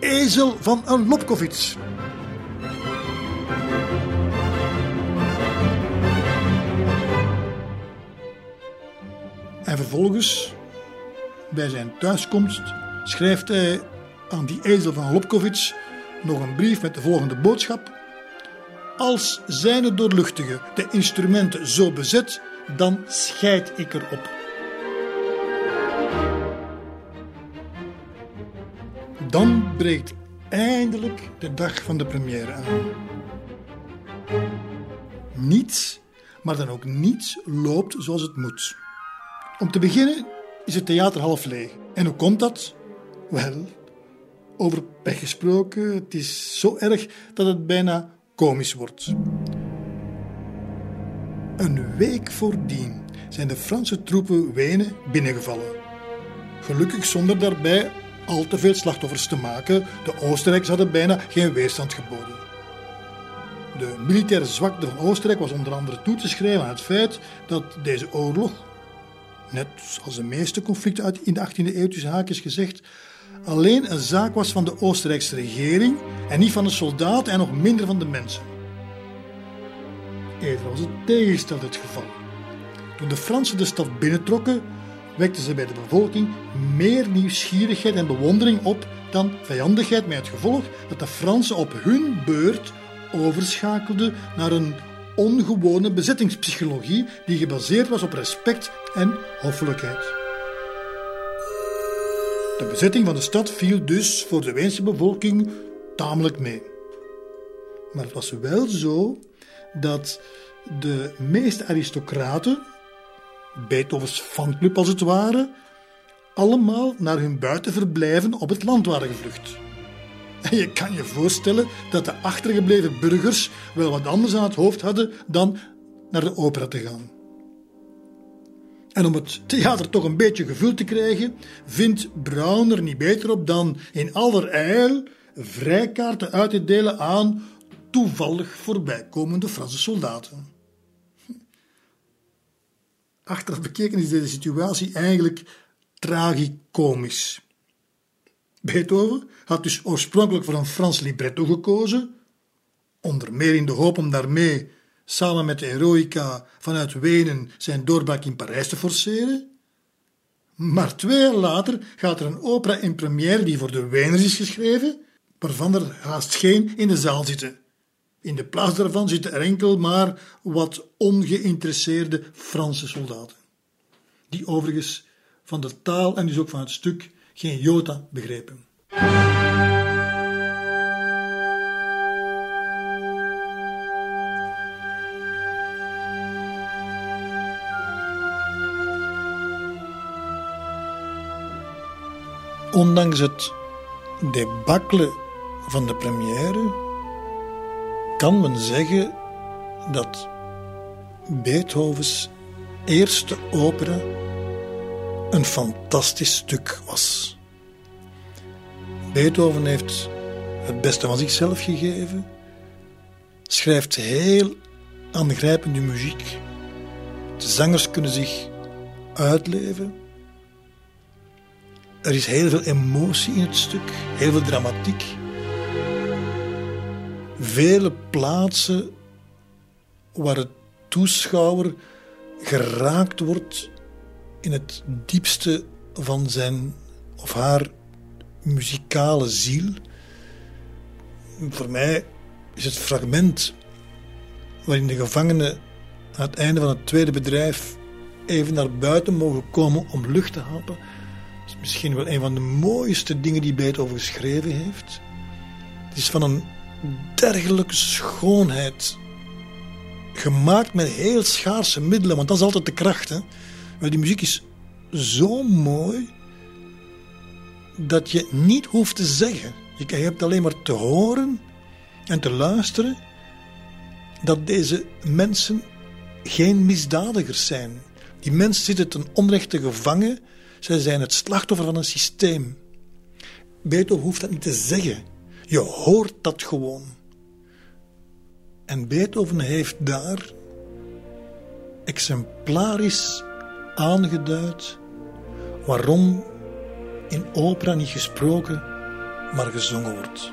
Ezel van een Lobkowitz! En vervolgens, bij zijn thuiskomst, schrijft hij aan die ezel van Lobkowitz nog een brief met de volgende boodschap. Als zijne doorluchtige de instrumenten zo bezet, dan scheid ik erop. Dan breekt eindelijk de dag van de première aan. Niets, maar dan ook niets loopt zoals het moet. Om te beginnen is het theater half leeg. En hoe komt dat? Wel, over pech gesproken, het is zo erg dat het bijna komisch wordt. Een week voordien zijn de Franse troepen Wenen binnengevallen. Gelukkig zonder daarbij al te veel slachtoffers te maken. De Oostenrijkers hadden bijna geen weerstand geboden. De militaire zwakte van Oostenrijk was onder andere toe te schrijven aan het feit dat deze oorlog, net als de meeste conflicten in de 18e eeuw tussen haakjes gezegd, alleen een zaak was van de Oostenrijkse regering en niet van de soldaten en nog minder van de mensen. Eerder was het tegenstelde het geval. Toen de Fransen de stad binnentrokken, wekten ze bij de bevolking meer nieuwsgierigheid en bewondering op dan vijandigheid, met het gevolg dat de Fransen op hun beurt overschakelden naar een ongewone bezettingspsychologie die gebaseerd was op respect en hoffelijkheid. De bezetting van de stad viel dus voor de Weense bevolking tamelijk mee. Maar het was wel zo dat de meeste aristocraten, Beethovens fanclub als het ware, allemaal naar hun buitenverblijven op het land waren gevlucht. En je kan je voorstellen dat de achtergebleven burgers wel wat anders aan het hoofd hadden dan naar de opera te gaan. En om het theater toch een beetje gevuld te krijgen, vindt Brown er niet beter op dan in allerijl vrijkaarten uit te delen aan toevallig voorbijkomende Franse soldaten. Achteraf bekeken is deze situatie eigenlijk tragicomisch. Beethoven had dus oorspronkelijk voor een Frans libretto gekozen, onder meer in de hoop om daarmee samen met de Eroica vanuit Wenen zijn doorbraak in Parijs te forceren. Maar twee jaar later gaat er een opera in première die voor de Weners is geschreven, waarvan er haast geen in de zaal zitten. In de plaats daarvan zitten er enkel maar wat ongeïnteresseerde Franse soldaten, die overigens van de taal en dus ook van het stuk geen jota begrepen. Ondanks het debakkelen van de première kan men zeggen dat Beethovens eerste opera een fantastisch stuk was. Beethoven heeft het beste van zichzelf gegeven, schrijft heel aangrijpende muziek. De zangers kunnen zich uitleven. Er is heel veel emotie in het stuk, heel veel dramatiek. Vele plaatsen waar het toeschouwer geraakt wordt in het diepste van zijn of haar muzikale ziel. Voor mij is het fragment waarin de gevangenen aan het einde van het tweede bedrijf even naar buiten mogen komen om lucht te happen. Misschien wel een van de mooiste dingen die Beethoven geschreven heeft. Het is van een dergelijke schoonheid. Gemaakt met heel schaarse middelen, want dat is altijd de kracht. Hè? Maar die muziek is zo mooi dat je niet hoeft te zeggen. Je hebt alleen maar te horen en te luisteren dat deze mensen geen misdadigers zijn. Die mensen zitten ten onrechte gevangen. Zij zijn het slachtoffer van een systeem. Beethoven hoeft dat niet te zeggen. Je hoort dat gewoon. En Beethoven heeft daar exemplarisch aangeduid waarom in opera niet gesproken, maar gezongen wordt.